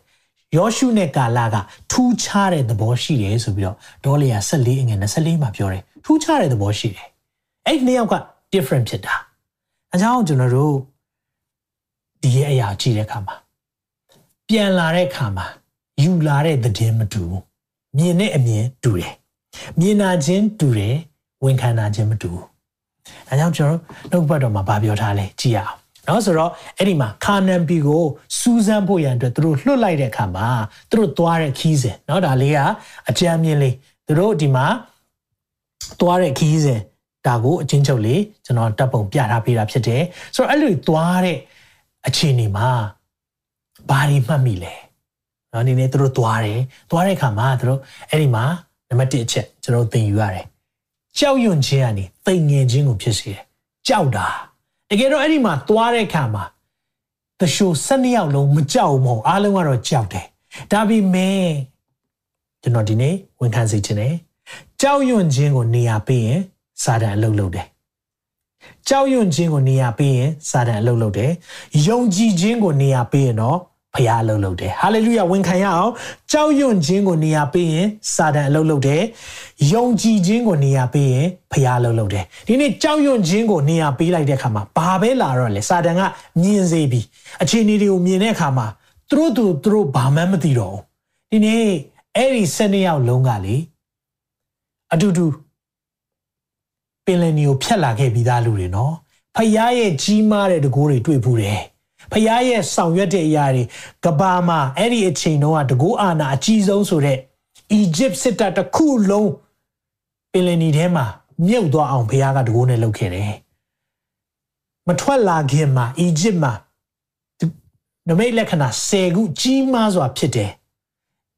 ယောရှုနဲ့ကာလာကထူးခြားတဲ့သဘောရှိတယ်ဆိုပြီးတော့ဒေါလီယာ14အငယ်24မှာပြောတယ် ထူးခြားတဲ့သဘောရှိတယ်အဲ့ဒီနှစ်ယောက်က different ဖြစ်တာအဲကြောင့်ကျွန်တော်တို့ဒီရဲ့အရာကြည့်တဲ့အခါမှာပြန်လာတဲ့အခါမှာယူလာတဲ့သတင်းမတူဘူးမြင်တဲ့အမြင်တူတယ်မြင်နာခြင်းတူတယ်ဝန်ခံနာခြင်းမတူဘူးအဲကြောင့်ကျွန်တော်နှုတ်ဘတ်တော်မှာဗာပြောထားလဲကြည့်ရအောင်နော်ဆိုတော့အဲ့ဒီမှာခါနန်ပီကိုစူးစမ်းဖို့ရန်အတွက်သူတို့လွှတ်လိုက်တဲ့အခါမှာသူတို့သွားတဲ့ခီးစဉ်နော်ဒါလေးကအကြမ်းမြင်လေးသူတို့ဒီမှာ သွားတဲ့ခီးစဉ်ဒါကိုအချင်းချုပ်လေးကျွန်တော်တပ်ပုံပြထားပေးတာဖြစ်တယ်ဆိုတော့အဲ့လိုသွားတဲ့အခြေအနေမှာဘာတွေမှတ်မိလဲနော်ဒီနေ့သူတို့သွားတယ်သွားတဲ့အခါမှာသူတို့အဲ့ဒီမှာနံပါတ်1အချက်ကျွန်တော်သင်ယူရတယ်ကြောက်ရွံ့ခြင်းကနေသိငင်ခြင်းကိုဖြစ်စေတယ်ကြောက်တာတကယ်တော့အဲ့ဒီမှာသွားတဲ့အခါမှာတရှို၁၂ယောက်လုံးမကြောက်ဘူးမဟုတ်အားလုံးကတော့ကြောက်တယ်ဒါပေမဲ့ကျွန်တော်ဒီနေ့ဝန်ခံစေချင်တယ် ကြောက်ရွံ့ခြင်းကိုနေရာပေးရင်စာတန်အလုပ်လုပ်တယ်ကြောက်ရွံ့ခြင်းကိုနေရာပေးရင်စာတန်အလုပ်လုပ်တယ်ယုံကြည်ခြင်းကိုနေရာပေးရင်တော့ဖျားအလုပ်လုပ်တယ်ဟာလေလုယာဝန်ခံရအောင်ကြောက်ရွံ့ခြင်းကိုနေရာပေးရင်စာတန်အလုပ်လုပ်တယ်ယုံကြည်ခြင်းကိုနေရာပေးရင်ဖျားအလုပ်လုပ်တယ်ဒီနေ့ကြောက်ရွံ့ခြင်းကိုနေရာပေးလိုက်တဲ့အခါမှာဘာပဲလာတော့လဲစာတန်ကမြင်စေပြီအခြေအနေတွေကိုမြင်တဲ့အခါမှာသူတို့သူတို့ဘာမှမသိတော့ဘူးဒီနေ့အဲ့ဒီ၁၂ယောက်လုံးကလေ အတူတူပင်လယ်နီကိုဖြတ်လာခဲ့ပြီးသားလူတွေနော်ဖယားရဲ့ကြီးမားတဲ့တကိုးတွေတွေ့ဘူးတယ်ဖယားရဲ့ဆောင်ရွက်တဲ့အရာတွေကဘာမှာအဲ့ဒီအချိန်တုန်းကတကိုးအာနာအကြီးဆုံးဆိုတဲ့အီဂျစ်စစ်တပ်တစ်ခုလုံးပင်လယ်နီထဲမှာမြုပ်သွားအောင်ဖယားကတကိုးနဲ့လုပ်ခဲ့တယ်မထွက်လာခင်မှာအီဂျစ်မှာနမိတ်လက္ခဏာ10ခုကြီးမားစွာဖြစ်တယ်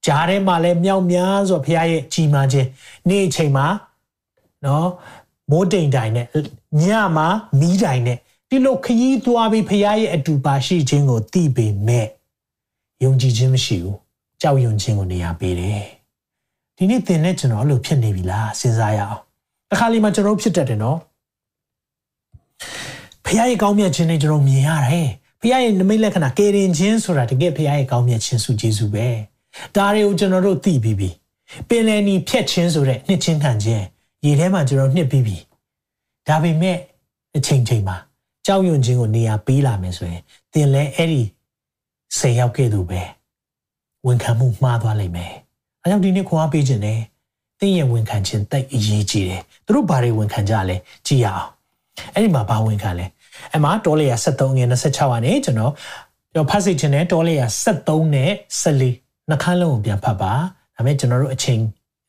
ဂျားထဲမှာလည်းမြောက်များစွာဖယားရဲ့ကြီးမားခြင်းနေ့အချိန်မှာနော်မိုးတိမ်တိုင်နဲ့ညမှာမီးတိုင်နဲ့ဒီလိုခရီးသွားပြီးဖခင်ရဲ့အတူပါရှိခြင်းကိုသိပေမဲ့ယုံကြည်ခြင်းမရှိဘူးကြောက်ရွံ့ခြင်းကိုနေရာပေးတယ်ဒီနေ့သင်နဲ့ကျွန်တော်အဲ့လိုဖြစ်နေပြီလားစဉ်းစားရအောင်တစ်ခါလေမှကျွန်တော်ဖြစ်တတ်တယ်နော်ဖခင်ရဲ့ကောင်းမြတ်ခြင်းတွေကျွန်တော်မြင်ရတယ်ဖခင်ရဲ့နမိတ်လက္ခဏာကယ်တင်ခြင်းဆိုတာတကယ်ဖခင်ရဲ့ကောင်းမြတ်ခြင်းစုကျေးဇူးပဲ ဒါတွေကိုကျွန်တော်တို့သိပြီးပြီပင်လယ်နီဖြတ်ခြင်းဆိုတဲ့နှစ်ချင်းခံခြင်းရေထဲမှာကျွန်တော်နှစ်ပြီးပြီဒါပေမဲ့အချိန်ချိန်မှာကြောက်ရွံ့ခြင်းကိုနေရာပေးလာမယ်ဆိုရင်သင်လည်းအဲ့ဒီဆယ်ယောက်ကဲ့သို့ပဲဝန်ခံမှုမှားသွားလိမ့်မယ်အဲကြောင့်ဒီနေ့ခွန်အားပေးခြင်းနဲ့သင်ရဲ့ဝန်ခံခြင်းတိတ်အရေးကြီးတယ်သူတို့ဘာတွေဝန်ခံကြလဲကြည့်ရအောင်အဲ့ဒီမှာဘာဝန်ခံလဲအမှတောလေယာ73ငွေ26ကနေကျွန်တော်ကျွန်တော်ဖတ်စီခြင်းနဲ့တောလေယာ73နဲ့14 နှစ်ခန်းလုံးကိုပြန်ဖတ်ပါဒါပေမဲ့ကျွန်တော်တို့အချိန်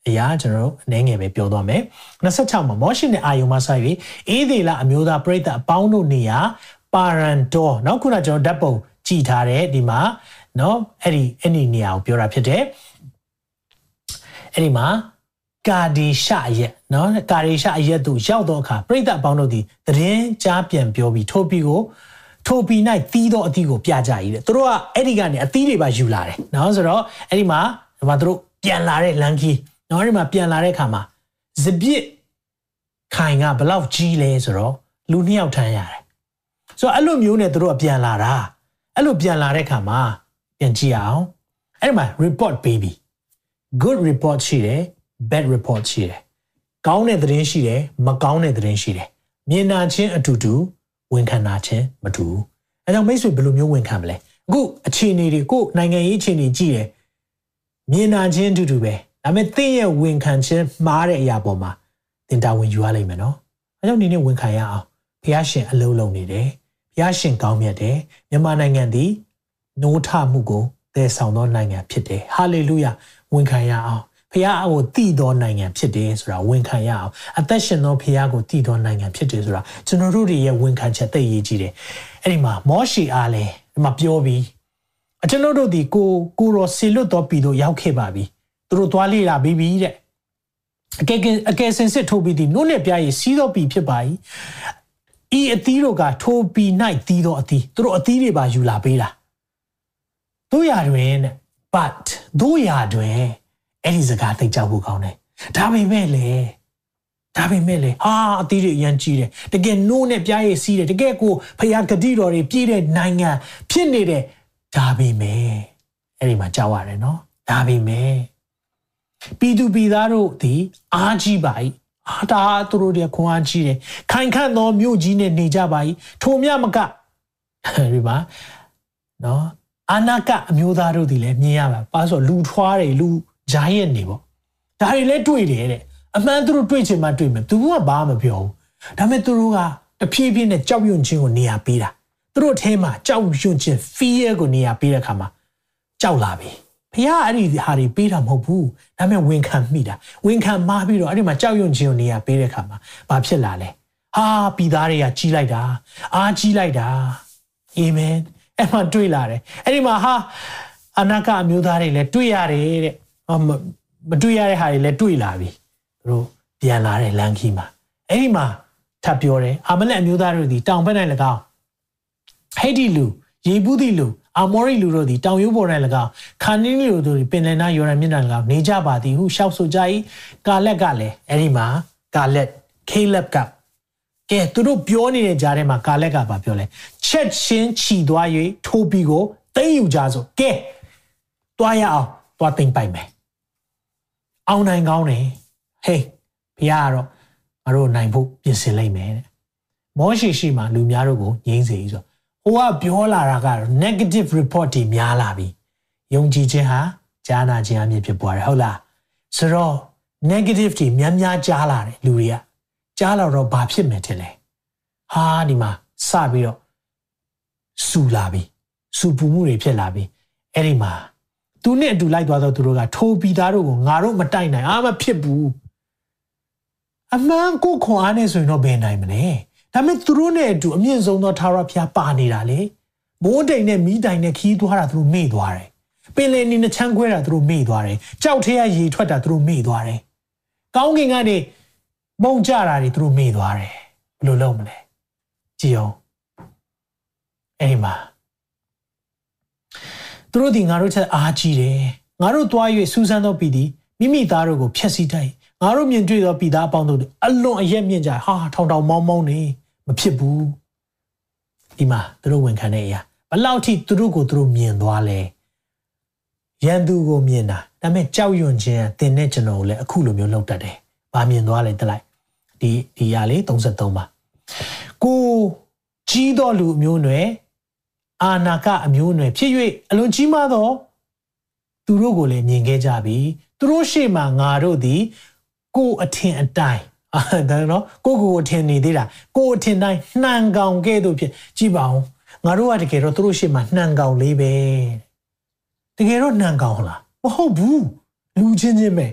အရာကျွန်တော်တို့အနေငယ်ပဲပြောသွားမယ်26မှာမောရှိနဲ့အာယုံမဆိုင်ပြီးအေးသေးလာအမျိုးသားပြိဿအပေါင်းတို့နေရာပါရန်ဒေါ်နောက်ခုနကျွန်တော်ဓာတ်ပုံကြည်ထားတဲ့ဒီမှာเนาะအဲ့ဒီအဲ့ဒီနေရာကိုပြောတာဖြစ်တယ်အဲ့ဒီမှာကာဒီရှရက်เนาะကာဒီရှရက်သူရောက်တော့အခါပြိဿအပေါင်းတို့ဒီသတင်းကြားပြန်ပြောပြီးထိုးပြီးကို ထိုပီ၌တီးတော့အသီးကိုပြကြရည်တဲ့သူတို့ကအဲ့ဒီကနေအသီးတွေပါယူလာတယ်နော်ဆိုတော့အဲ့ဒီမှာဒီမှာသူတို့ပြန်လာတဲ့လန်ကီနော်ဒီမှာပြန်လာတဲ့အခါမှာစပစ်ခိုင်ကဘလောက်ကြီးလဲဆိုတော့လူနှစ်ယောက်ထမ်းရတယ်ဆိုတော့အဲ့လိုမျိုးနဲ့သူတို့ကပြန်လာတာအဲ့လိုပြန်လာတဲ့အခါမှာပြန်ကြည့်အောင်အဲ့ဒီမှာ report baby good report ရှိတယ် bad report ရှိတယ်ကောင်းတဲ့သတင်းရှိတယ်မကောင်းတဲ့သတင်းရှိတယ်မြင်နာချင်းအတူတူ ဝန်ခံနာခြင်းမတူဘူးအဲကြောင့်မိတ်ဆွေဘယ်လိုမျိုးဝန်ခံမလဲအခုအခြေအနေတွေကိုနိုင်ငံရေးအခြေအနေကြည့်တယ်မြင်နာခြင်းအတူတူပဲဒါပေမဲ့သင်ရဲ့ဝန်ခံခြင်းမှားတဲ့အရာပေါ်မှာသင်တာဝန်ယူရလိမ့်မယ်နော်အဲကြောင့်ဒီနေ့ဝန်ခံရအောင်ဖះရှင်အလုံးလုံးနေတယ်ဖဘုရားရှင်ကောင်းမြတ်တယ်မြန်မာနိုင်ငံသည်နိုးထမှုကိုတည်ဆောင်သောနိုင်ငံဖြစ်တယ်ဟာလေလုယာဝန်ခံရအောင် ဖခင်ကိုတည်သောနိုင်ငံဖြစ်တယ်ဆိုတာဝန်ခံရအောင်အသက်ရှင်သောဖခင်ကိုတည်သောနိုင်ငံဖြစ်တယ်ဆိုတာကျွန်တော်တို့ရဲ့ဝန်ခံချက်သိရေးကြည့်တယ်အဲ့ဒီမှာမောရှေအားလည်းဒီမှာပြောပြီးအကျွန်တော်တို့ဒီကိုကိုရောဆီလွတ်တော်ပြည်တို့ရောက်ခဲ့ပါပြီသူတို့သွားလေ့လာပြီးပြီတဲ့အကယ်အကယ်စင်စစ်ထိုးပြီးဒီနုနဲ့ပြားရည်စီးသောပြည်ဖြစ်ပါ၏ဤအသီးတို့ကထိုးပြီး၌တီးသောအသီးသူတို့အသီးတွေပါယူလာပေးတာတို့ရတွင် but တို့ရတွင် အဲ့ဒီစကားသိကြဖို့ကောင်းတယ်ဒါပေမဲ့လေဒါပေမဲ့လေဟာအသီးတွေအရင်ကြီးတယ်တကယ်နိုးနဲ့ပြားရည်စီးတယ်တကယ်ကိုဖျားဂတိတော်တွေပြည့်တဲ့နိုင်ငံဖြစ်နေတယ်ဒါပေမဲ့အဲ့ဒီမှာကြောက်ရတယ်နော်ဒါပေမဲ့ပြည်သူပြည်သားတို့ဒီအားကြီးပါ၏အာတာသူတို့တွေခွန်အားကြီးတယ်ခိုင်ခန့်သောမြို့ကြီးနဲ့နေကြပါ၏ထိုမြမကဒီမှာနော်အာနာကအမျိုးသားတို့ဒီလည်းမြင်ရပါပါဆိုလူထွားတယ်လူ ဂျာရက်နေပေါ့ဒါတွေလည်းတွေ့တယ်တဲ့အမှန်သူတို့တွေ့ချင်မှတွေ့မယ်သူကဘာမှမပြောဘူးဒါပေမဲ့သူတို့ကတဖြည်းဖြည်းနဲ့ကြောက်ရွံ့ခြင်းကိုနေရာပေးတာသူတို့အထဲမှာကြောက်ရွံ့ခြင်း fear ကိုနေရာပေးတဲ့အခါမှာကြောက်လာပြီဖះအဲ့ဒီဟာတွေပေးတာမဟုတ်ဘူးဒါပေမဲ့ဝန်ခံမိတာဝန်ခံမှားပြီးတော့အဲ့ဒီမှာကြောက်ရွံ့ခြင်းကိုနေရာပေးတဲ့အခါမှာဘာဖြစ်လာလဲဟာပြည်သားတွေကကြီးလိုက်တာအားကြီးလိုက်တာအာမင်အဲ့မှာတွေ့လာတယ်အဲ့ဒီမှာဟာအနာကအမျိုးသားတွေလည်းတွေ့ရတယ်တဲ့ မတွေ့ရတဲ့ဟာတွေလည်းတွေ့လာပြီသူတို့ပြန်လာတဲ့လမ်းခီးမှာအဲ့ဒီမှာထပ်ပြောတယ်အာမလက်အမျိုးသားတို့ဒီတောင်ဘက်၌၎င်းဟေဒီလူယေဘူးဒီလူအာမောရိလူတို့သည်တောင်ရိုးပေါ်၌၎င်းခါနင်းလူတို့သည်ပင်လယ်နားယော်ဒန်မြစ်၌၎င်းနေကြပါသည်ဟုရှောက်ဆိုကြ၏ကာလက်ကလည်းအဲ့ဒီမှာကာလက်ခေလက်ကကဲသူတို့ပြောနေတဲ့ကြားထဲမှာကာလက်ကပါပြောလဲချက်ချင်းခြီသွား၍ထိုးပြီးကိုသိမ့်ယူကြဆိုကဲတွားရအောင်တွားသိမ့်ပိုက်မယ် အောင်နိုင်ကောင်းတယ်ဟေးဘုရားကတော့ငါတို့နိုင်ဖို့ပြင်ဆင်လိုက်မယ်တဲ့မောရှိရှိမှလူများတို့ကိုငြိမ်းစေဆိုဟိုကပြောလာတာကတော့ negative report တွေများလာပြီယုံကြည်ခြင်းဟာကြားနာခြင်းအမြင့်ဖြစ်ပေါ်တယ်ဟုတ်လားဆိုတော့ negative တွေများများကြားလာတယ်လူတွေကကြားလာတော့ဘာဖြစ်မယ်ထင်လဲဟာဒီမှာစပြီးတော့စူလာပြီစူပူမှုတွေဖြစ်လာပြီအဲ့ဒီမှာ သူနဲ့အတူလိုက်သွားတော့သူတို့ကထိုးပြီးသားတို့ကိုငါတို့မတိုက်နိုင်အာမဖြစ်ဘူးအမှန်ကိုခွန်အားနဲ့ဆိုရင်တော့ဘယ်နိုင်မလဲဒါပေမဲ့သူတို့နဲ့အတူအမြင့်ဆုံးသောထာဝရဘုရားပါနေတာလေမိုးတိမ်နဲ့မီးတိုင်နဲ့ခီးသွားတာသူတို့မေ့သွားတယ်ပင်လယ်နီနဲ့ချမ်းခွဲတာသူတို့မေ့သွားတယ်ကြောက်ထဲကရေထွက်တာသူတို့မေ့သွားတယ်ကောင်းကင်ကနေမုံကြတာတွေသူတို့မေ့သွားတယ်ဘယ်လိုလုပ်မလဲကြည်အောင်အဲ့ဒီမှာ သူတို့ဒီငါတို့ချက်အားကြီးတယ်ငါတို့သွား၍စူးစမ်းသောပြည်သည်မိမိသားတို့ကိုဖျက်ဆီးတိုက်ငါတို့မြင်တွေ့သောပြည်သားအပေါင်းတို့အလွန်အယက်မြင့်ကြဟာထောင်ထောင်မောင်းမောင်းနေမဖြစ်ဘူးဒီမှာသူတို့ဝန်ခံတဲ့အရာဘလောက်ထိသူတို့ကိုသူတို့မြင်သွားလဲရန်သူကိုမြင်တာဒါပေမဲ့ကြောက်ရွံ့ခြင်းကတင်တဲ့ကျွန်တော်ကိုလည်းအခုလိုမျိုးလောက်တတ်တယ်။ဘာမြင်သွားလဲတလိုက်ဒီဒီရလေး33ပါကိုကြီးသောလူမျိုးနွယ် အာနာကအမျိုးနွယ်ဖြစ်၍အလွန်ကြီးမားသောသူတို့ကိုလည်းမြင်ခဲ့ကြပြီသူတို့ရှေ့မှာငါတို့သည်ကိုအထင်အတိုင်းအဲဒါနော်ကိုကိုအထင်နေသေးတာကိုအထင်တိုင်းနှံကောင်ကဲ့သို့ဖြစ်ကြည့်ပါဦးငါတို့ကတကယ်တော့သူတို့ရှေ့မှာနှံကောင်လေးပဲတကယ်တော့နှံကောင်လားမဟုတ်ဘူးလူချင်းချင်းပဲ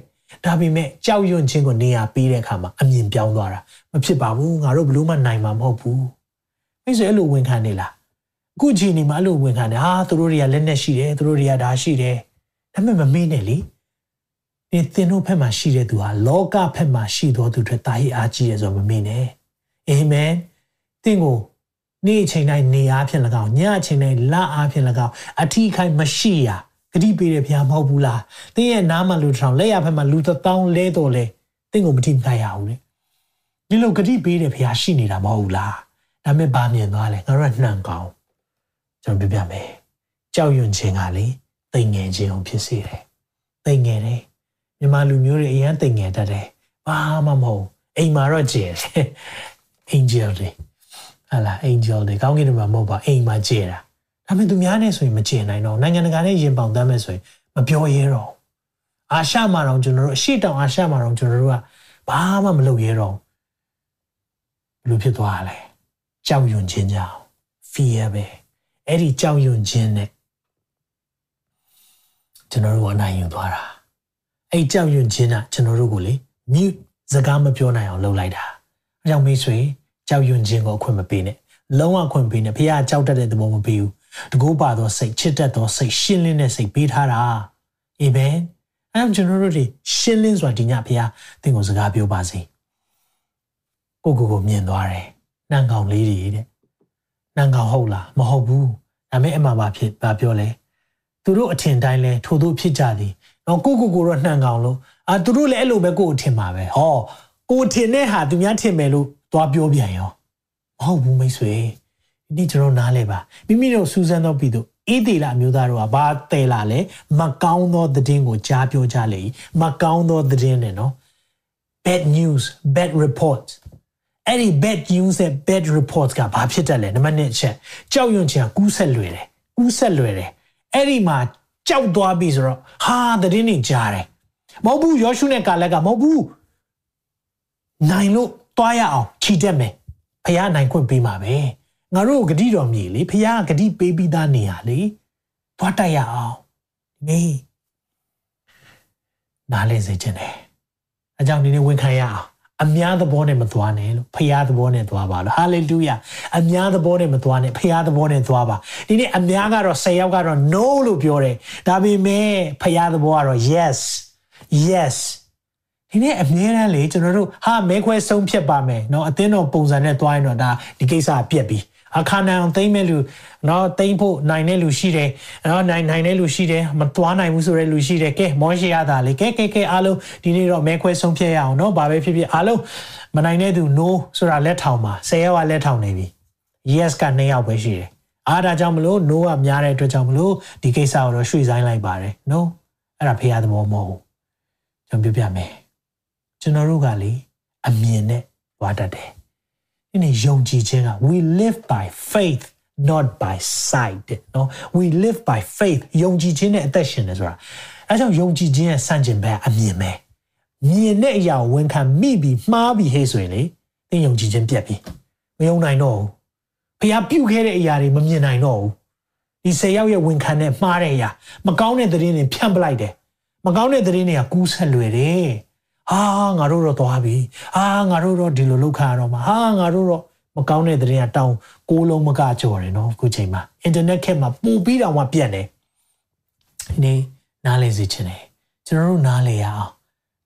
ဒါပေမဲ့ကြောက်ရွံ့ခြင်းကိုနေရာပေးတဲ့အခါမှာအမြင်ပြောင်းသွားတာမဖြစ်ပါဘူးငါတို့ဘလို့မှနိုင်မှာမဟုတ်ဘူးအဲ့ဆိုအဲ့လိုဝန်ခံနေလား အခုချိန်ဒီမှာအဲ့လိုဝန်ခံတယ်ဟာသူတို့တွေကလက်နဲ့ရှိတယ်သူတို့တွေကဒါရှိတယ်ဒါပေမဲ့မမေ့နဲ့လေဒီသင်တို့ဘက်မှာရှိတဲ့သူဟာလောကဘက်မှာရှိတော်သူတွေတာဟိအားကြီးတယ်ဆိုတော့မမေ့နဲ့အာမင်သင်ကိုနေ့အချိန်တိုင်းနေအားဖြင့်၎င်းညအချိန်တိုင်းလအားဖြင့်၎င်းအထီးခိုင်မရှိရာဂတိပေးတဲ့ဘုရားမဟုတ်ဘူးလားသင်ရဲ့နားမှာလူထောင်လက်ရဘက်မှာလူတစ်တောင်းလဲတော်လဲသင်ကိုမထိမနိုင်ရဘူးလေဒီလိုဂတိပေးတဲ့ဘုရားရှိနေတာမဟုတ်ဘူးလားဒါမဲ့ဘာမြင်သွားလဲငါတို့ကနှံကောင်း ကျွန်တော်ပြပြမယ်ကြောက်ရွံ့ခြင်းကလေတိမ်ငယ်ခြင်းအောင်ဖြစ်စေတယ်တိမ်ငယ်တယ်မြန်မာလူမျိုးတွေအရန်တိမ်ငယ်တတ်တယ်ဘာမှမဟုတ်အိမ်မှာတော့ကျယ်တယ် angel တွေဟာလား angel တွေကောင်းကင်တွေမှာမဟုတ်ပါအိမ်မှာကျယ်တာဒါပေမဲ့သူများနဲ့ဆိုရင်မကျင်နိုင်တော့နိုင်ငံတကာနဲ့ရင်ပေါင်တမ်းမဲ့ဆိုရင်မပြောရဲတော့အာရှမှာတော့ကျွန်တော်တို့အရှိတောင်အာရှမှာတော့ကျွန်တော်တို့ကဘာမှမလုပ်ရဲတော့ဘယ်လိုဖြစ်သွားလဲကြောက်ရွံ့ခြင်းကြောင့် fear ပဲ အဲ့ဒီကြောက်ရွံ့ခြင်းနဲ့ကျွန်တော်တို့အနိုင်ယူသွားတာအဲ့ကြောက်ရွံ့ခြင်းကကျွန်တော်တို့ကိုလေ mute စကားမပြောနိုင်အောင်လုပ်လိုက်တာအဲကြောင့်မိတ်ဆွေကြောက်ရွံ့ခြင်းကိုအခွင့်မပေးနဲ့လုံးဝအခွင့်ပေးနဲ့ဖခင်ကြောက်တတ်တဲ့သဘောမပေးဘူးတကူပါသောစိတ်ချစ်တတ်သောစိတ်ရှင်းလင်းတဲ့စိတ်ပေးထားတာအာမင်အဲကျွန်တော်တို့ဒီရှင်းလင်းစွာဒီညဖခင်သင်ကိုစကားပြောပါစေကိုကိုကိုမြင်သွားတယ်နှံကောင်လေးတွေတဲ့ နှံကောင်ဟုတ်လားမဟုတ်ဘူးဒါပေမဲ့အမှန်ပါဖြစ်ပါပြောလဲသူတို့အထင်တိုင်းလဲထို့တို့ဖြစ်ကြသည်တော့ကိုကိုကိုတော့နှံကောင်လို့အာသူတို့လည်းအဲ့လိုပဲကိုကိုထင်ပါပဲဟောကိုထင်တဲ့ဟာသူများထင်မယ်လို့သွားပြောပြန်ရောမဟုတ်ဘူးမိတ်ဆွေဒီကျွန်တော်နားလဲပါမိမိတို့စူးစမ်းတော့ပြီးတော့အေးသေးလာမျိုးသားတို့ကဘာတဲလာလဲမကောင်းသောသတင်းကိုကြားပြောကြလေမကောင်းသောသတင်းနဲ့နော် bad news bad report အဲ့ဒီ bad news နဲ့ bad reports ကဘာဖြစ်တတ်လဲနံပါတ်1ချက်ကြောက်ရွံ့ခြင်းကူးဆက်လွယ်တယ်ကူးဆက်လွယ်တယ်အဲ့ဒီမှာကြောက်သွားပြီဆိုတော့ဟာသတင်းတွေကြားတယ်မဟုတ်ဘူးယောရှုနဲ့ကာလက်ကမဟုတ်ဘူးနိုင်လို့တွားရအောင်ခြိတက်မယ်ဖះနိုင်ခွင့်ပေးမှာပဲငါတို့ဂတိတော်မြေလေဖះဂတိပေးပြီးသားနေရလေတွားတိုက်ရအောင်ဒီနေ့နားလဲစေခြင်းတယ်အကြောင်းဒီနေ့ဝန်ခံရအောင် အများသဘောနဲ့မသွားနဲ့လို့ဖះသဘောနဲ့သွားပါလို့ဟာလေလုယာအများသဘောနဲ့မသွားနဲ့ဖះသဘောနဲ့သွားပါဒီနေ့အများကတော့10ယောက်ကတော့ no လို့ပြောတယ်ဒါပေမဲ့ဖះသဘောကတော့ yes yes ဒီနေ့အမြဲတမ်းလေကျွန်တော်တို့ဟာမဲခွဲဆုံးဖြတ်ပါမယ်เนาะအသင်းတော်ပုံစံနဲ့သွားရင်တော့ဒါဒီကိစ္စပြက်ပြီ အခါနိုင်အောင်သိမ့်မဲ့လူနော်သိမ့်ဖို့နိုင်တဲ့လူရှိတယ်နော်နိုင်နိုင်တဲ့လူရှိတယ်မသွားနိုင်ဘူးဆိုတဲ့လူရှိတယ်ကဲမောရှိရတာလေကဲကဲကဲအားလုံးဒီနေ့တော့မဲခွဲဆုံးဖြတ်ရအောင်နော်ဘာပဲဖြစ်ဖြစ်အားလုံးမနိုင်တဲ့သူ no ဆိုတာလက်ထောင်ပါ10ယောက်ကလက်ထောင်နေပြီ yes က2ယောက်ပဲရှိတယ်အားဒါကြောင့်မလို့ no ကများတဲ့အတွက်ကြောင့်မလို့ဒီကိစ္စကိုတော့ရွှေ့ဆိုင်လိုက်ပါတယ် no အဲ့ဒါဖေးရသဘောမဟုတ်ဘူးကျွန်တော်ပြပြမယ်ကျွန်တော်တို့ကလေအမြင်နဲ့ဝါတတ်တယ် ဒီနေ့ယုံကြည်ခြင်းက we live by faith not by sight နော် we live by faith ယုံကြည်ခြင်းနဲ့အသက်ရှင်တယ်ဆိုတာအဲကြောင့်ယုံကြည်ခြင်းရဲ့စံကျင်ဘက်အမြင်ပဲမြင်တဲ့အရာဝန်ခံမိပြီးမှားပြီးဟေ့ဆိုရင်လေသင်ယုံကြည်ခြင်းပြတ်ပြီမယုံနိုင်တော့ဘူးဖျားပြုတ်ခဲ့တဲ့အရာတွေမမြင်နိုင်တော့ဘူးဒီ၁၀ယောက်ရဲ့ဝန်ခံနဲ့မှားတဲ့အရာမကောင်းတဲ့သတင်းတွေဖြန့်ပလိုက်တယ်မကောင်းတဲ့သတင်းတွေကကူးဆက်လွယ်တယ် ဟာငါတို့တော့သွားပြီဟာငါတို့တော့ဒီလိုလောက်ခါရတော့မှာဟာငါတို့တော့မကောင်းတဲ့သတင်းကတောင်းကိုးလုံးမကကြော်တယ်နော်အခုချိန်မှာအင်တာနက်ခက်မှာပူပြီးတော့မှပြတ်နေဒီနေ့နားလည်စေချင်တယ်ကျွန်တော်တို့နားလည်ရအောင်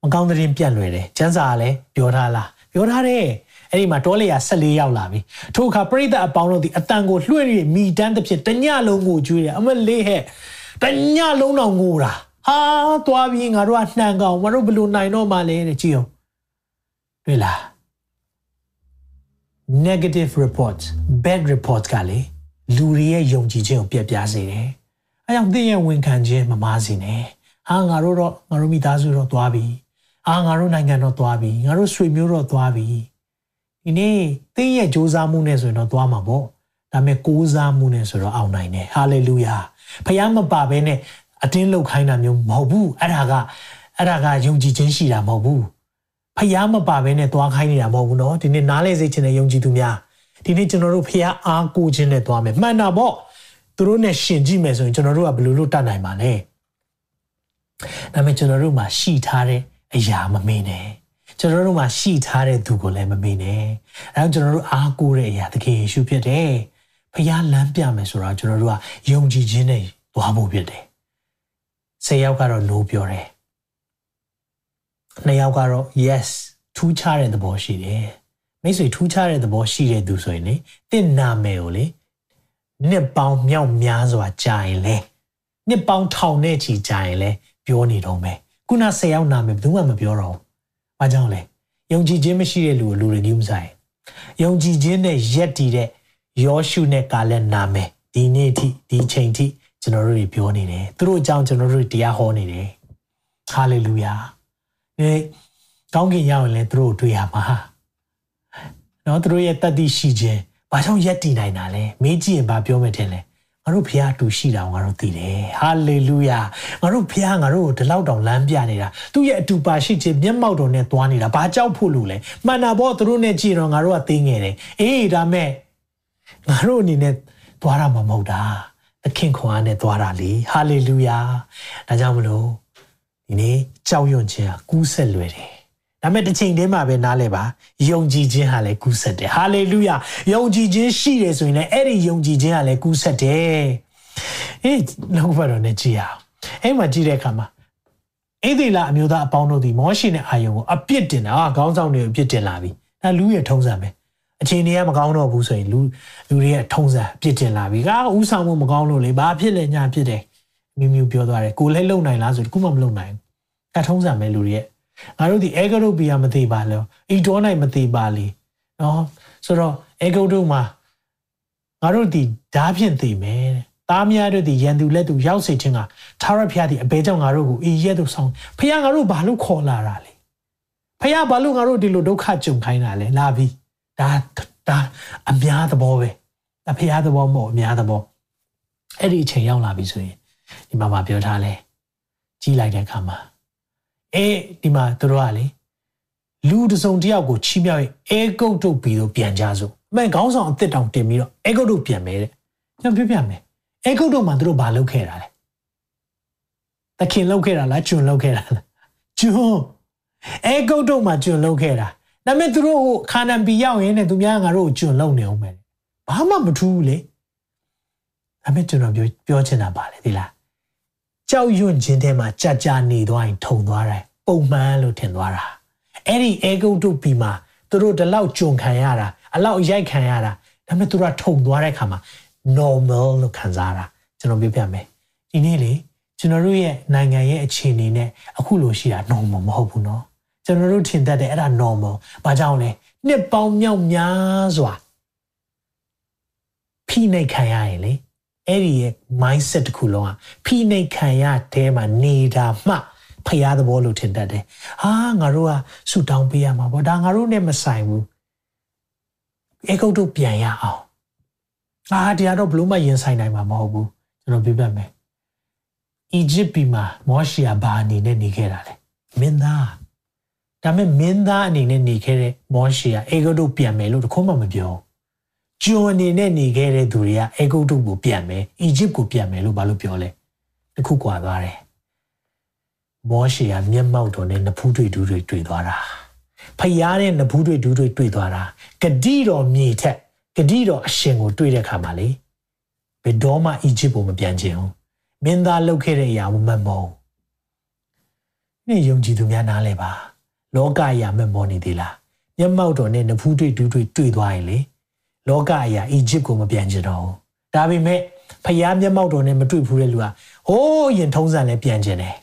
မကောင်းသတင်းပြတ်လွယ်တယ်ကျန်းစာကလည်းပြောထားလားပြောထားတယ်အဲ့ဒီမှာတောလေယာ14ရောက်လာပြီထို့အခါပရိသတ်အပေါင်းတို့ဒီအတန်ကိုလွှဲ့ရမိတန်းတစ်ဖြစ်တညလုံးကိုကျွေးတယ်အမလေးဟဲ့တညလုံးတော့ငိုတာ ဟာသွားပြီးငါတို့ကနှံကောင်ငါတို့ဘလို့နိုင်တော့မှလဲတဲ့ကြည့်အောင်တွေ့လား negative reports bad reports ကလေလူတွေရဲ့ယုံကြည်ခြင်းကိုပြက်ပြားစေတယ်။အဲကြောင့်သင်ရဲ့ဝန်ခံခြင်းမမားစေနဲ့။ဟာငါတို့တော့ငါတို့မိသားစုတော့သွားပြီ။အာငါတို့နိုင်ငံတော့သွားပြီ။ငါတို့ဆွေမျိုးတော့သွားပြီ။ဒီနေ့သင်ရဲ့စ조사မှုနဲ့ဆိုရင်တော့သွားမှာပေါ့။ဒါပေမဲ့ကိုးစားမှုနဲ့ဆိုတော့အောင်နိုင်တယ်။ဟာလေလုယာ။ဖခင်မပါဘဲနဲ့ အတင်းလှုပ်ခိုင်းတာမျိုးမဟုတ်ဘူး။အဲ့ဒါကအဲ့ဒါကယုံကြည်ခြင်းရှိတာမဟုတ်ဘူး။ဖျားမပါဘဲနဲ့သွားခိုင်းနေတာမဟုတ်ဘူးเนาะဒီနေ့နားလဲစေချင်တဲ့ယုံကြည်သူများဒီနေ့ကျွန်တော်တို့ဖျားအားကိုခြင်းနဲ့သွားမယ်မှန်တာပေါ့သူတို့နဲ့ရှင်ကြည့်မယ်ဆိုရင်ကျွန်တော်တို့ကဘယ်လိုလုပ်တတ်နိုင်မှာလဲဒါပေမဲ့ကျွန်တော်တို့မှာရှိထားတဲ့အရာမမေ့နဲ့ကျွန်တော်တို့မှာရှိထားတဲ့သူကိုလည်းမမေ့နဲ့အဲဒါကျွန်တော်တို့အားကိုးတဲ့အရာတကယ်ယေရှုဖြစ်တယ်ဖျားလမ်းပြမယ်ဆိုတော့ကျွန်တော်တို့ကယုံကြည်ခြင်းနဲ့သွားဖို့ဖြစ်တယ် ဆယ်ယောက်ကတော့ no ပြောတယ်နှစ်ယောက်ကတော့ yes ထူးခြားတဲ့သဘောရှိတယ်မိတ်ဆွေထူးခြားတဲ့သဘောရှိတဲ့သူဆိုရင်လေတင့်နာမည်ကိုလေနှစ်ပေါင်းမြောက်များစွာကြာရင်လေနှစ်ပေါင်းထောင်နဲ့ချီကြာရင်လေပြောနေတော့မယ်ခုန10ယောက်နာမည်ဘယ်သူမှမပြောတော့ဘူး။ဘာကြောင့်လဲယုံကြည်ခြင်းမရှိတဲ့လူကိုလူတွေညှိမဆိုင်ယုံကြည်ခြင်းနဲ့ယက်တည်တဲ့ယောရှုနဲ့ကာလက်နာမည်ဒီနေ့ထိဒီချိန်ထိ ကျွန်တော်တို့ပြောနေတယ်သူတို့အကြောင်းကျွန်တော်တို့တရားဟောနေတယ်ဟာလေလုယာဒီကောင်းကင်ရောက်ရင်လည်းသူတို့တွေ့ရမှာနော်သူတို့ရဲ့တတ်သိရှိခြင်းဘာကြောင့်ယက်တည်နိုင်တာလဲမေးကြည့်ရင်ဘာပြောမယ်ထင်လဲငါတို့ဖះတူရှိတာငါတို့သိတယ်ဟာလေလုယာငါတို့ဖះငါတို့ကိုဒီလောက်တောင်လမ်းပြနေတာသူ့ရဲ့အတူပါရှိခြင်းမျက်မှောက်တော်နဲ့သွားနေတာဘာကြောက်ဖို့လို့လဲမှန်တာပေါ့သူတို့နဲ့ကြည့်တော့ငါတို့ကသိငယ်တယ်အေးဒါမဲ့ငါတို့အနေနဲ့သွားတာမှမဟုတ်တာ သခင်ခွန်အားနဲ့သွားတာလေဟာလေလုယာဒါကြောင့်မလို့ဒီနေ့ကြောက်ရွံ့ခြင်းဟာကူးဆက်လွယ်တယ်ဒါပေမဲ့တစ်ချိန်တည်းမှာပဲနားလဲပါယုံကြည်ခြင်းဟာလည်းကူးဆက်တယ်ဟာလေလုယာယုံကြည်ခြင်းရှိတယ်ဆိုရင်လည်းအဲ့ဒီယုံကြည်ခြင်းဟာလည်းကူးဆက်တယ်အေးလောက်ပါတော့ねကြည်အောင်အဲ့မှာကြည့်တဲ့အခါမှာအိသေလအမျိုးသားအပေါင်းတို့ဒီမောရှိနဲ့အာယုံကိုအပြစ်တင်တာဟာခေါင်းဆောင်တွေကိုအပြစ်တင်လာပြီဒါလူရဲ့ထုံးစံပဲ အချိန်တွေကမကောင်းတော့ဘူးဆိုရင်လူလူတွေရဲ့ထုံးစံအပြစ်တင်လာပြီကဥဆောင်မှုမကောင်းလို့လေဘာဖြစ်လဲညာဖြစ်တယ်မြူးမြူးပြောသွားတယ်ကိုလည်းလုံနိုင်လားဆိုတခုမှမလုံနိုင်ဘူးအဲထုံးစံပဲလူတွေရဲ့ငါတို့ဒီအေဂရုပီယာမသိပါလို့အီတောနိုင်မသိပါလေနော်ဆိုတော့အေဂုတ်တို့မှာငါတို့ဒီဓာဖြင့်သိမယ်တဲ့သားများတို့ဒီရန်သူလက်သူရောက်စေခြင်းကသာရဖျားဒီအဘေကြောင့်ငါတို့ကိုအေးရဲတို့ဆောင်ဖះငါတို့ဘာလို့ခေါ်လာတာလဲဖះဘာလို့ငါတို့ဒီလိုဒုက္ခကြုံခိုင်းတာလဲလာပြီ ဒါဒါအများသဘောပဲအဖះသဘောမဟုတ်အများသဘောအဲ့ဒီအချိန်ရောက်လာပြီဆိုရင်ဒီမှာမပြောထားလဲကြီးလိုက်တဲ့အခါမှာအေးဒီမှာသူတို့ကလေလူတစုံတယောက်ကိုချီးမြှောက်ရင်အဲကုတ်တို့ပြီးတော့ပြန်ကြစို့အမှန်ခေါင်းဆောင်အစ်စ်တောင်တင်ပြီးတော့အဲကုတ်တို့ပြန်မယ်တဲ့ကျွန်တော်ပြပြမယ်အဲကုတ်တို့မှာသူတို့ဘာလုပ်ခဲ့တာလဲတခင်လုပ်ခဲ့တာလားကျွန်းလုပ်ခဲ့တာလားကျွန်းအဲကုတ်တို့မှာကျွန်းလုပ်ခဲ့တာ ဒါပေမဲ့သူတို့ခါနံပီရောက်ရင်လည်းသူများငါတို့ကိုကျွန်းလုပ်နေအောင်ပဲဘာမှမထူးဘူးလေဒါပေမဲ့ကျွန်တော်ပြောပြောချင်တာပါလေဒီလားကြောက်ရွံ့ခြင်းထဲမှာကြာကြာနေသွားရင်ထုံသွားတယ်ပုံမှန်လို့ထင်သွားတာအဲ့ဒီအဲကုတ်တို့ပြီးမှာသူတို့ဒီလောက်ကြုံခံရတာအလောက်ရိုက်ခံရတာဒါပေမဲ့သူတို့ထုံသွားတဲ့ခါမှာ normal လို့ခံစားတာကျွန်တော်ပြောပြမယ်ဒီနေ့လေကျွန်တော်တို့ရဲ့နိုင်ငံရဲ့အခြေအနေနဲ့အခုလိုရှိတာ normal မဟုတ်ဘူးเนาะ ကျွန်တော်တို့ထင်တတ်တယ်အဲ့ဒါ normal ဘာကြောင့်လဲနှစ်ပေါင်းမြောက်များစွာဖိနှိပ်ခံရရင်လေအဲ့ဒီရဲ့ mindset တစ်ခုလုံးကဖိနှိပ်ခံရတဲ့မှာနေတာမှဖျားသဘောလို့ထင်တတ်တယ်။ဟာငါတို့ကဆူတောင်းပေးရမှာပေါ့ဒါငါတို့နဲ့မဆိုင်ဘူး။အေကုတ်တို့ပြန်ရအောင်။အာတရားတော့ဘလို့မှရင်ဆိုင်နိုင်မှာမဟုတ်ဘူး။ကျွန်တော်ပြပြမယ်။အီဂျစ်ပြည်မှာမောရှီယာဘာအနေနဲ့နေခဲ့တာလဲ။မင်းသား။ ဒါပေမဲ့မင်းသားအနေနဲ့နေခဲ့တဲ့မောရှီယာအေကုတ်တို့ပြန်မယ်လို့တခုမှမပြောဘူး။ဂျွန်အနေနဲ့နေခဲ့တဲ့သူတွေကအေဂုတ်တုကိုပြန်မယ်အီဂျစ်ကိုပြန်မယ်လို့ဘာလို့ပြောလဲတခုကွာသွားတယ်မောရှေကမျက်မှောက်တော်နဲ့နဖူးတွေဒူးတွေတွေ့သွားတာဖျားတဲ့နဖူးတွေဒူးတွေတွေ့သွားတာဂတိတော်မြေထက်ဂတိတော်အရှင်ကိုတွေ့တဲ့အခါမှာလေဘယ်တော့မှအီဂျစ်ကိုမပြန်ချင်ဘူးမင်းသားလုပ်ခဲ့တဲ့အရာမမှန်ပါဘူးနေ့ယုံကြည်သူများနားလဲပါ လောကအရာမမောနေသေးလားမျက်မှောက်တော်နဲ့နဖူးတွေဒူးတွေတွေ့သွားရင်လေလောကအရာအီဂျစ်ကိုမပြန်ချင်တော့ဘူးဒါပေမဲ့ဖျားမျက်မှောက်တော်နဲ့မတွေ့ဘူးတဲ့လူကဟိုးရင်ထုံးစံနဲ့ပြန်ချင်တယ်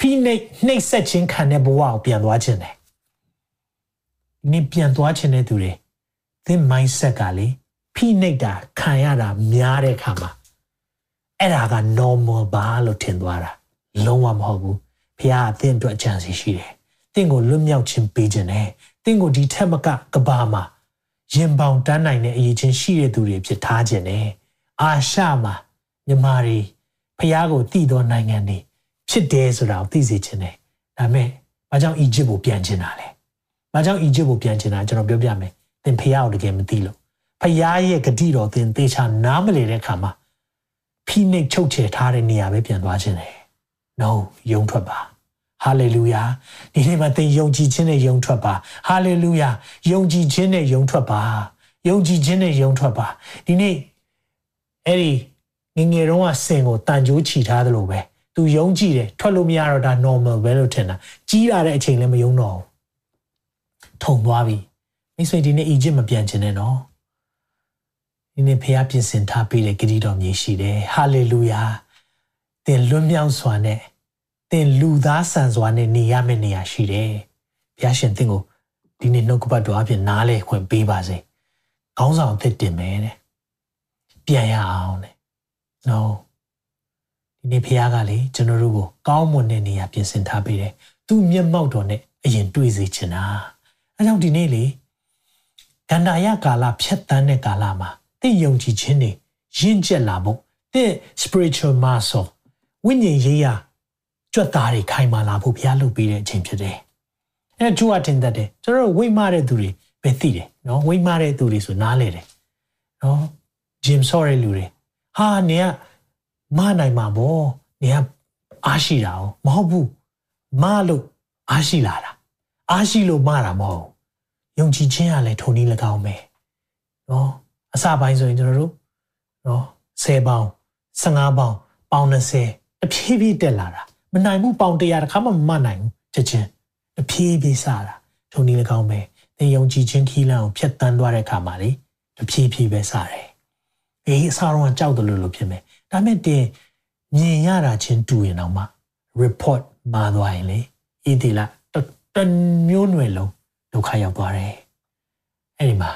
ဖိနှိပ်နှိပ်ဆက်ခြင်းခံတဲ့ဘဝကိုပြန်သွားခြင်းတယ်။ဒီပြန်သွားခြင်းတဲ့သူတွေသင် mindset ကလေဖိနှိပ်တာခံရတာများတဲ့အခါမှာအဲ့ဒါက normal ပါလို့ထင်သွားတာလုံးဝမဟုတ်ဘူး။ဖခင်အသင်အတွက်အကြံစီရှိတယ်။သ င်ကိုလွတ်မြောက်ခြင်းပေးခြင်းနဲ့သင်ကိုဒီထက်မကကဘာမှာရင်ပေါင်တန်းနိုင်တဲ့အရေးချင်းရှိတဲ့သူတွေဖြစ်ထားခြင်းနဲ့အာရှမှာမြမာတွေဖခင်ကိုတည်သောနိုင်ငံတွေဖြစ်တယ်ဆိုတာကိုသိစေချင်တယ်ဒါပေမဲ့ဘာကြောင့်အီဂျစ်ကိုပြန်ချင်တာလဲဘာကြောင့်အီဂျစ်ကိုပြန်ချင်တာကျွန်တော်ပြောပြမယ်သင်ဖះကိုတကယ်မသိလို့ဖះရဲ့ဂတိတော်သင်သေချာနားမလည်တဲ့အခါမှာဖိနှိပ်ချုပ်ချယ်ထားတဲ့နေရာပဲပြန်သွားခြင်းတယ် no ယုံထွက်ပါ ဟာလေလုယာဒီနေ့မှာသင်ယုံကြည်ခြင်းနဲ့ယုံထွက်ပါဟာလေလုယာယုံကြည်ခြင်းနဲ့ယုံထွက်ပါယုံကြည်ခြင်းနဲ့ယုံထွက်ပါဒီနေ့အဲ့ဒီငငယ်တုန်းကစင်ကိုတန်ကြိုးချီထားသလိုပဲသူယုံကြည်တယ်ထွက်လို့မရတော့ဒါ normal ပဲလို့ထင်တာကြီးလာတဲ့အချိန်လည်းမယုံတော့ဘူးထုံသွားပြီမိတ်ဆွေဒီနေ့အီဂျစ်မပြန်ချင်နဲ့နော်ဒီနေ့ဖခင်ပြင်ဆင်ထားပေးတဲ့ဂရုတော်မြေရှိတယ်ဟာလေလုယာသင်လွတ်မြောက်စွာနဲ့ သင်လူသားဆန်စွာနဲ့နေရမယ့်နေရာရှိတယ်ဘုရားရှင်သင်ကိုဒီနေ့နှုတ်ကပတ်တော်အပြင်နားလဲခွင့်ပေးပါစေခေါင်းဆောင်အသက်တင်မယ်တဲ့ပြန်ရအောင်တဲ့ no ဒီနေ့ဖခင်ကလေကျွန်တော်တို့ကိုကောင်းမွန်တဲ့နေရာပြင်ဆင်ထားပေးတယ်သူမျက်မှောက်တော်နဲ့အရင်တွေ့စေချင်တာအဲကြောင့်ဒီနေ့လေကန္တာယကာလဖြတ်တန်းတဲ့ကာလမှာတင့်ယုံကြည်ခြင်းတွေရင့်ကျက်လာဖို့တင့် spiritual muscle ဝိညာဉ်ရေးရာ ကြွက်သားတွေခိုင်မာလာဖို့ဘုရားလုပ်ပေးတဲ့အချိန်ဖြစ်တယ်။အဲကျူကတင်တတ်တယ်ကျွန်တော်တို့ဝိမာတဲ့သူတွေပဲသိတယ်နော်ဝိမာတဲ့သူတွေဆိုနားလေတယ်နော်ဂျင်ဆော့တဲ့လူတွေဟာနေကမနိုင်မှာဗောနေကအားရှိတာ哦မဟုတ်ဘူးမလို့အားရှိလာတာအားရှိလို့မတာမဟုတ်ယုံကြည်ခြင်းကလည်းထုံနည်း၎င်းပဲနော်အစပိုင်းဆိုရင်ကျွန်တော်တို့နော်10ပေါင်း15ပေါင်းပေါင်း20အဖြည်းဖြည်းတက်လာတာ မနိုင်ဘူးပေါင်100တခါမှမနိုင်ဘူးချက်ချင်းတဖြည်းဖြည်းစတာထုံနည်း၎င်းပဲသင်ယုံကြည်ခြင်းခီးလန်းကိုဖျက်တမ်းသွားတဲ့အခါမှာလေတဖြည်းဖြည်းပဲစတယ်အေးအစားတော့ကြောက်တယ်လို့လို့ဖြစ်မယ်ဒါမဲ့တင်မြင်ရတာချင်းတူရင်တော့မှ report มาသွားရင်လေဤဒီလားတမျိုးနွယ်လုံးဒုက္ခရောက်သွားတယ်အဲ့ဒီမှာ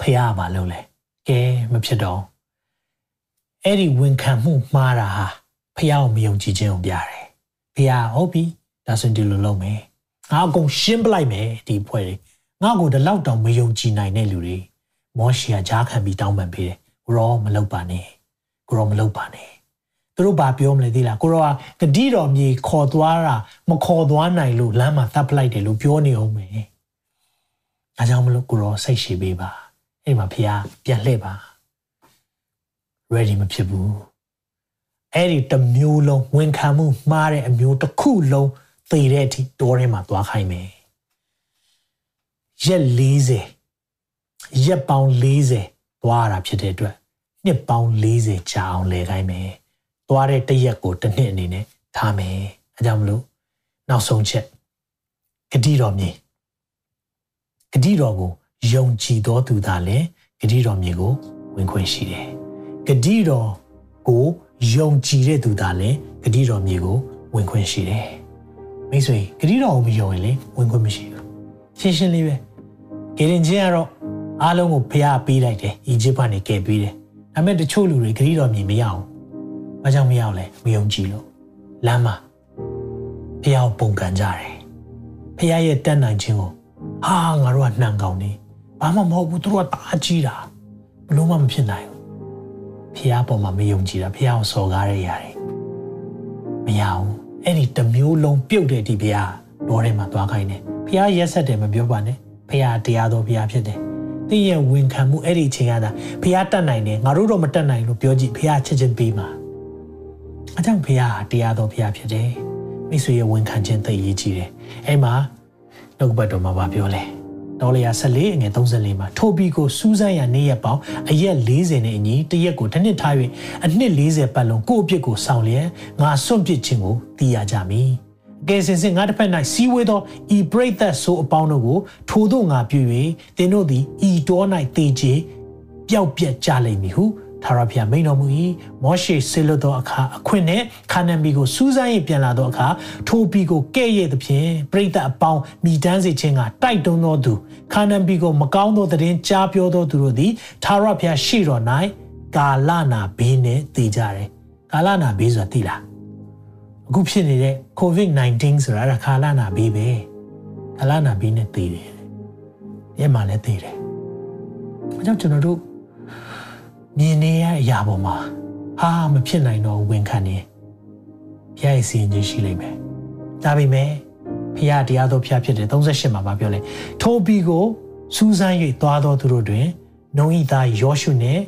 ဖះကမလုပ်လဲကဲမဖြစ်တော့အဲ့ဒီဝန်ခံမှုမှားတာဟာ ဖះကိုမယုံကြည်ခြင်းကိုပြတယ်ဖះဟုတ်ပြီဒါဆိုရင်ဒီလိုလုပ်မယ်ငါအကုန်ရှင်းပလိုက်မယ်ဒီဖွဲ့တွေငါ့ကိုဒီလောက်တောင်မယုံကြည်နိုင်တဲ့လူတွေမောရှေကကြားခံပြီးတောင်းပန်ပေးတယ်ကိုရောမလုပ်ပါနဲ့ကိုရောမလုပ်ပါနဲ့သူတို့ဘာပြောမလဲသိလားကိုရောကဂတိတော်မြေခေါ်သွားတာမခေါ်သွားနိုင်လို့လမ်းမှာသတ်ပလိုက်တယ်လို့ပြောနေအောင်မယ်အဲကြောင့်မလို့ကိုရောစိတ်ရှိပေးပါအဲ့မှာဖះပြန်လှည့်ပါ ready မဖြစ်ဘူး အဲ့ဒီတမျိုးလုံးဝန်ခံမှုမှားတဲ့အမျိုးတစ်ခုလုံးသေတဲ့အထိတောထဲမှာသွားခိုင်းမယ်ရက်40ရက်ပေါင်း40သွားတာဖြစ်တဲ့အတွက်နှစ်ပေါင်း40ကြာအောင်လဲခိုင်းမယ်သွားတဲ့တရက်ကိုတစ်နှစ်အနေနဲ့ထားမယ်အဲကြောင့်မလို့နောက်ဆုံးချက်ဂတိတော်မြေဂတိတော်ကိုယုံကြည်တော်သူသာလည်းဂတိတော်မြေကိုဝင်ခွင့်ရှိတယ်ဂတိတော်ကို ယုံကြည်တဲ့သူသာလည်းဂတိတော်မြေကိုဝင်ခွင့်ရှိတယ်မိတ်ဆွေဂတိတော်ကိုမယုံရင်လေဝင်ခွင့်မရှိဘူးရှင်းရှင်းလေးပဲဂေရင်ချင်းကတော့အားလုံးကိုဖျားပေးလိုက်တယ်အီဂျစ်ကနေကယ်ပေးတယ်ဒါပေမဲ့တချို့လူတွေဂတိတော်မြေမရအောင်ဘာကြောင့်မရအောင်လဲမယုံကြည်လို့လမ်းမှာဖျားကိုပုံကန်ကြတယ်ဖျားရဲ့တတ်နိုင်ခြင်းကိုဟာငါတို့ကနှံကောင်းနေဘာမှမဟုတ်ဘူးသူတို့ကတအားကြီးတာဘလို့မှမဖြစ်နိုင်ဘူး ဖျားပေါ်မှာမယုံကြည်တာဖျားကိုစော်ကားရရတယ်မရဘူးအဲ့ဒီတမျိုးလုံးပြုတ်တဲ့ဒီဖျားတော်ထဲမှာသွားခိုင်းတယ်ဖျားရက်ဆက်တယ်မပြောပါနဲ့ဖျားတရားတော်ဖျားဖြစ်တယ်သင်ရဲ့ဝန်ခံမှုအဲ့ဒီအချိန်ကသာဖះတတ်နိုင်တယ်ငါတို့တော့မတတ်နိုင်လို့ပြောကြည့်ဖះချက်ချင်းပေးမှာအကြောင်းဖះတရားတော်ဖះဖြစ်တယ်မိတ်ဆွေရဲ့ဝန်ခံခြင်းသိရေးကြည့်တယ်အဲ့မှာနှုတ်ဘတ်တော်မှာပြောလဲ တော်လျာ14အငယ်34မှာထိုပြီးကိုစူးစမ်းရနေ့ရက်ပေါင်းအရက်40နဲ့အညီတရက်ကိုတစ်နှစ်ထား၍အနှစ်40ပတ်လုံးကိုယ့်အပြစ်ကိုဆောင်လျက်ငါစွန့်ပစ်ခြင်းကိုသိရကြမည်ကယ်စင်စင်ငါတစ်ဖက်၌စီးဝေးသောဤပရိသတ်ဆိုအပေါင်းတို့ကိုထိုတို့ငါပြု၍သင်တို့သည်ဤတော၌တေချေပျောက်ပြက်ကြလိမ့်မည်ဟု သာရဖျားမိန်တော်မူ၏မောရှေဆေလွတ်သောအခါအခွင့်နဲ့ခါနန်ဘီကိုစူးစမ်း၍ပြန်လာသောအခါထိုဘီကိုကဲ့ရဲ့သဖြင့်ပရိသတ်အပေါင်းမိတန်းစေခြင်းကတိုက်တွန်းသောသူခါနန်ဘီကိုမကောင်းသောသတင်းကြားပြောသောသူတို့သည်သာရဖျားရှိတော်၌ကာလနာဘေးနဲ့တည်ကြတယ်ကာလနာဘေးဆိုတာသိလားအခုဖြစ်နေတဲ့ COVID-19 ဆိုတာကခါလာနာဘေးပဲခါလာနာဘေးနဲ့တည်တယ်။ရဲမှာလည်းတည်တယ်။အဲကြောင့်ကျွန်တော်တို့ မြင်နေရအရာပေါ်မှာဟာမဖြစ်နိုင်တော့ဝန်ခံနေဖျားရဲ့စီရင်ခြင်းရှိလိမ့်မယ်။ဒါပေမဲ့ဖျားတရားတော်ဖျားဖြစ်တယ်38မှာပြောလဲထိုဘီကိုစူးစမ်း၍သွားတော်သူတို့တွင်နှုံဤသားယောရှုနှင့်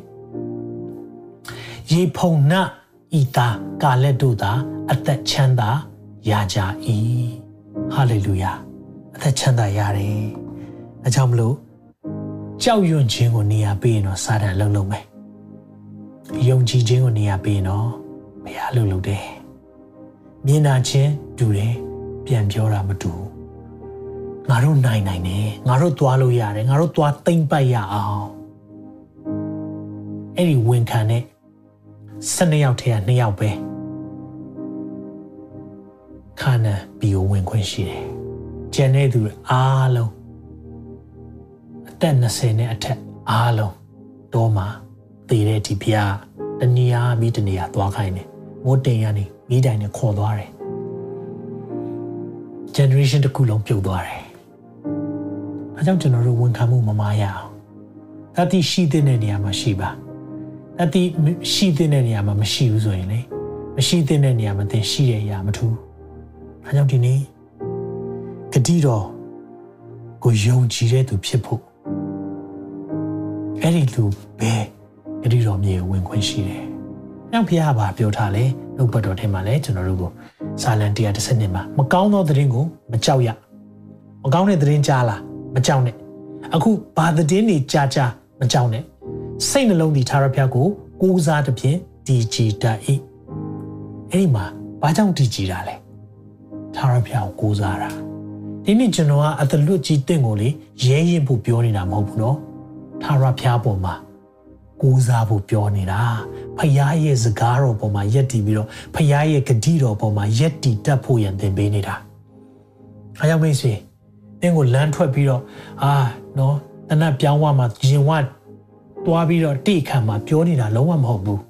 ရေဖုံနဤသားကာလက်တို့သာအသက်ချမ်းသာရကြ၏ဟာလေလုယာအသက်ချမ်းသာရတယ်အဲကြောင့်မလို့ကြောက်ရွံ့ခြင်းကိုနေရာပေးရင်တော့စာတန်လှုပ်လုံးမယ် ယုံကြည်ခြင်းကိုနေရာပေးရင်တော့ဘုရားလှုပ်လှုပ်တယ်မြင်နာခြင်းတူတယ်ပြန်ပြောတာမတူငါတို့နိုင်နိုင်တယ်ငါတို့သွားလို့ရတယ်ငါတို့သွားသိမ့်ပတ်ရအောင်အဲ့ဒီဝန်ခံတဲ့12ယောက်ထဲက2ယောက်ပဲခါနန်ဘီကိုဝင်ခွင့်ရှိတယ်။ကျန်တဲ့သူအားလုံးအသက်20နဲ့အထက်အားလုံးတော့မှ တည်တဲ့ဒီဘုရားတနေရာပြီးတနေရာသွားခိုင်းတယ်။မိုးတင်ရနေမိတိုင်နဲ့ခေါ်သွားတယ်။ generation တစ်ခုလုံးပြုတ်သွားတယ်။အဲကြောင့်ကျွန်တော်တို့ဝန်ခံမှုမမာရအောင်။တတိရှိတဲ့နေရာမှာရှိပါ။တတိရှိတဲ့နေရာမှာမရှိဘူးဆိုရင်လေမရှိတဲ့နေရာမှာသင်ရှိတဲ့အရာမထူး။။ဒါကြောင့်ဒီနေ့ဂတိတော်ကိုယုံကြည်တဲ့သူဖြစ်ဖို့အဲ့ဒီလူပဲ ဂတိတော်မြေဝင်ခွင့်ရှိတယ်။နောက်ဖခင်ကဘာပြောထားလဲနှုတ်ပတ်တော်ထဲမှာလဲကျွန်တော်တို့ကိုစာလံ130နှစ်မှာမကောင်းသောသတင်းကိုမကြောက်ရမကောင်းတဲ့သတင်းကြားလားမကြောက်နဲ့အခုဘာသတင်းတွေကြားကြားမကြောက်နဲ့စိတ်နှလုံးဒီထာဝရဘုရားကိုကိုးစားသဖြင့်တည်ကြည်တတ်၏အဲ့ဒီမှာဘာကြောင့်တည်ကြည်တာလဲထာဝရဘုရားကိုကိုးစားတာဒီနေ့ကျွန်တော်ကအသလွတ်ကြီးတင့်ကိုလေရဲရင်ဖို့ပြောနေတာမဟုတ်ဘူးနော်ထာဝရဘုရားပေါ်မှာ ကိုးစားဖို့ပြောနေတာဖခင်ရဲ့စကားတော်ပေါ်မှာယက်တည်ပြီးတော့ဖခင်ရဲ့ဂတိတော်ပေါ်မှာယက်တည်တတ်ဖို့ရန်သင်ပေးနေတာအားကြောင့်မိတ်ဆွေသင်ကိုလမ်းထွက်ပြီးတော့အာနော်တနတ်ပြောင်းဝမှာရင်ဝတွားပြီးတော့တိခံမှာပြောနေတာလုံးဝမဟုတ်ဘူး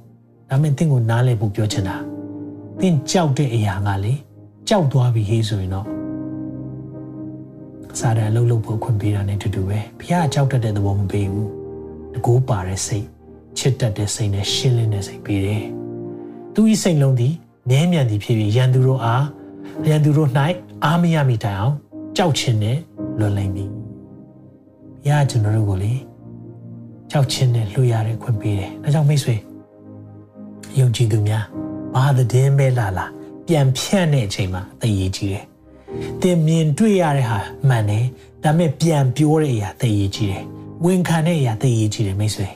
ဒါပေမဲ့သင်ကိုနားလည်ဖို့ပြောချင်တာသင်ကြောက်တဲ့အရာကလေကြောက်သွားပြီဟေးဆိုရင်တော့စာရန်လှုပ်လှုပ်ဖို့ခွင့်ပေးတာနဲ့တူတူပဲဘုရားကြောက်တတ်တဲ့သဘောမပေးဘူးတကူပါတဲ့စိတ် ချစ်တတ်တဲ့စိတ်နဲ့ရှင်းလင်းတဲ့စိတ်ပေးတယ်သူဤစိတ်လုံးသည်မြဲမြံသည်ဖြစ်ပြီးရန်သူတို့အားရန်သူတို့၌အားမရမိတိုင်အောင်ကြောက်ခြင်းနဲ့လွတ်လိမ့်မည်ဘုရားကျွန်တော်တို့ကိုလေကြောက်ခြင်းနဲ့လွတ်ရတဲ့ခွင့်ပေးတယ်ဒါကြောင့်မိတ်ဆွေယုံကြည်သူများဘာသတင်းပဲလာလာပြန်ဖြန့်တဲ့အချိန်မှာအရေးကြီးတယ်သင်မြင်တွေ့ရတဲ့ဟာမှန်တယ်ဒါပေမဲ့ပြန်ပြောတဲ့အရာသိရေးကြီးတယ်ဝန်ခံတဲ့အရာသိရေးကြီးတယ်မိတ်ဆွေ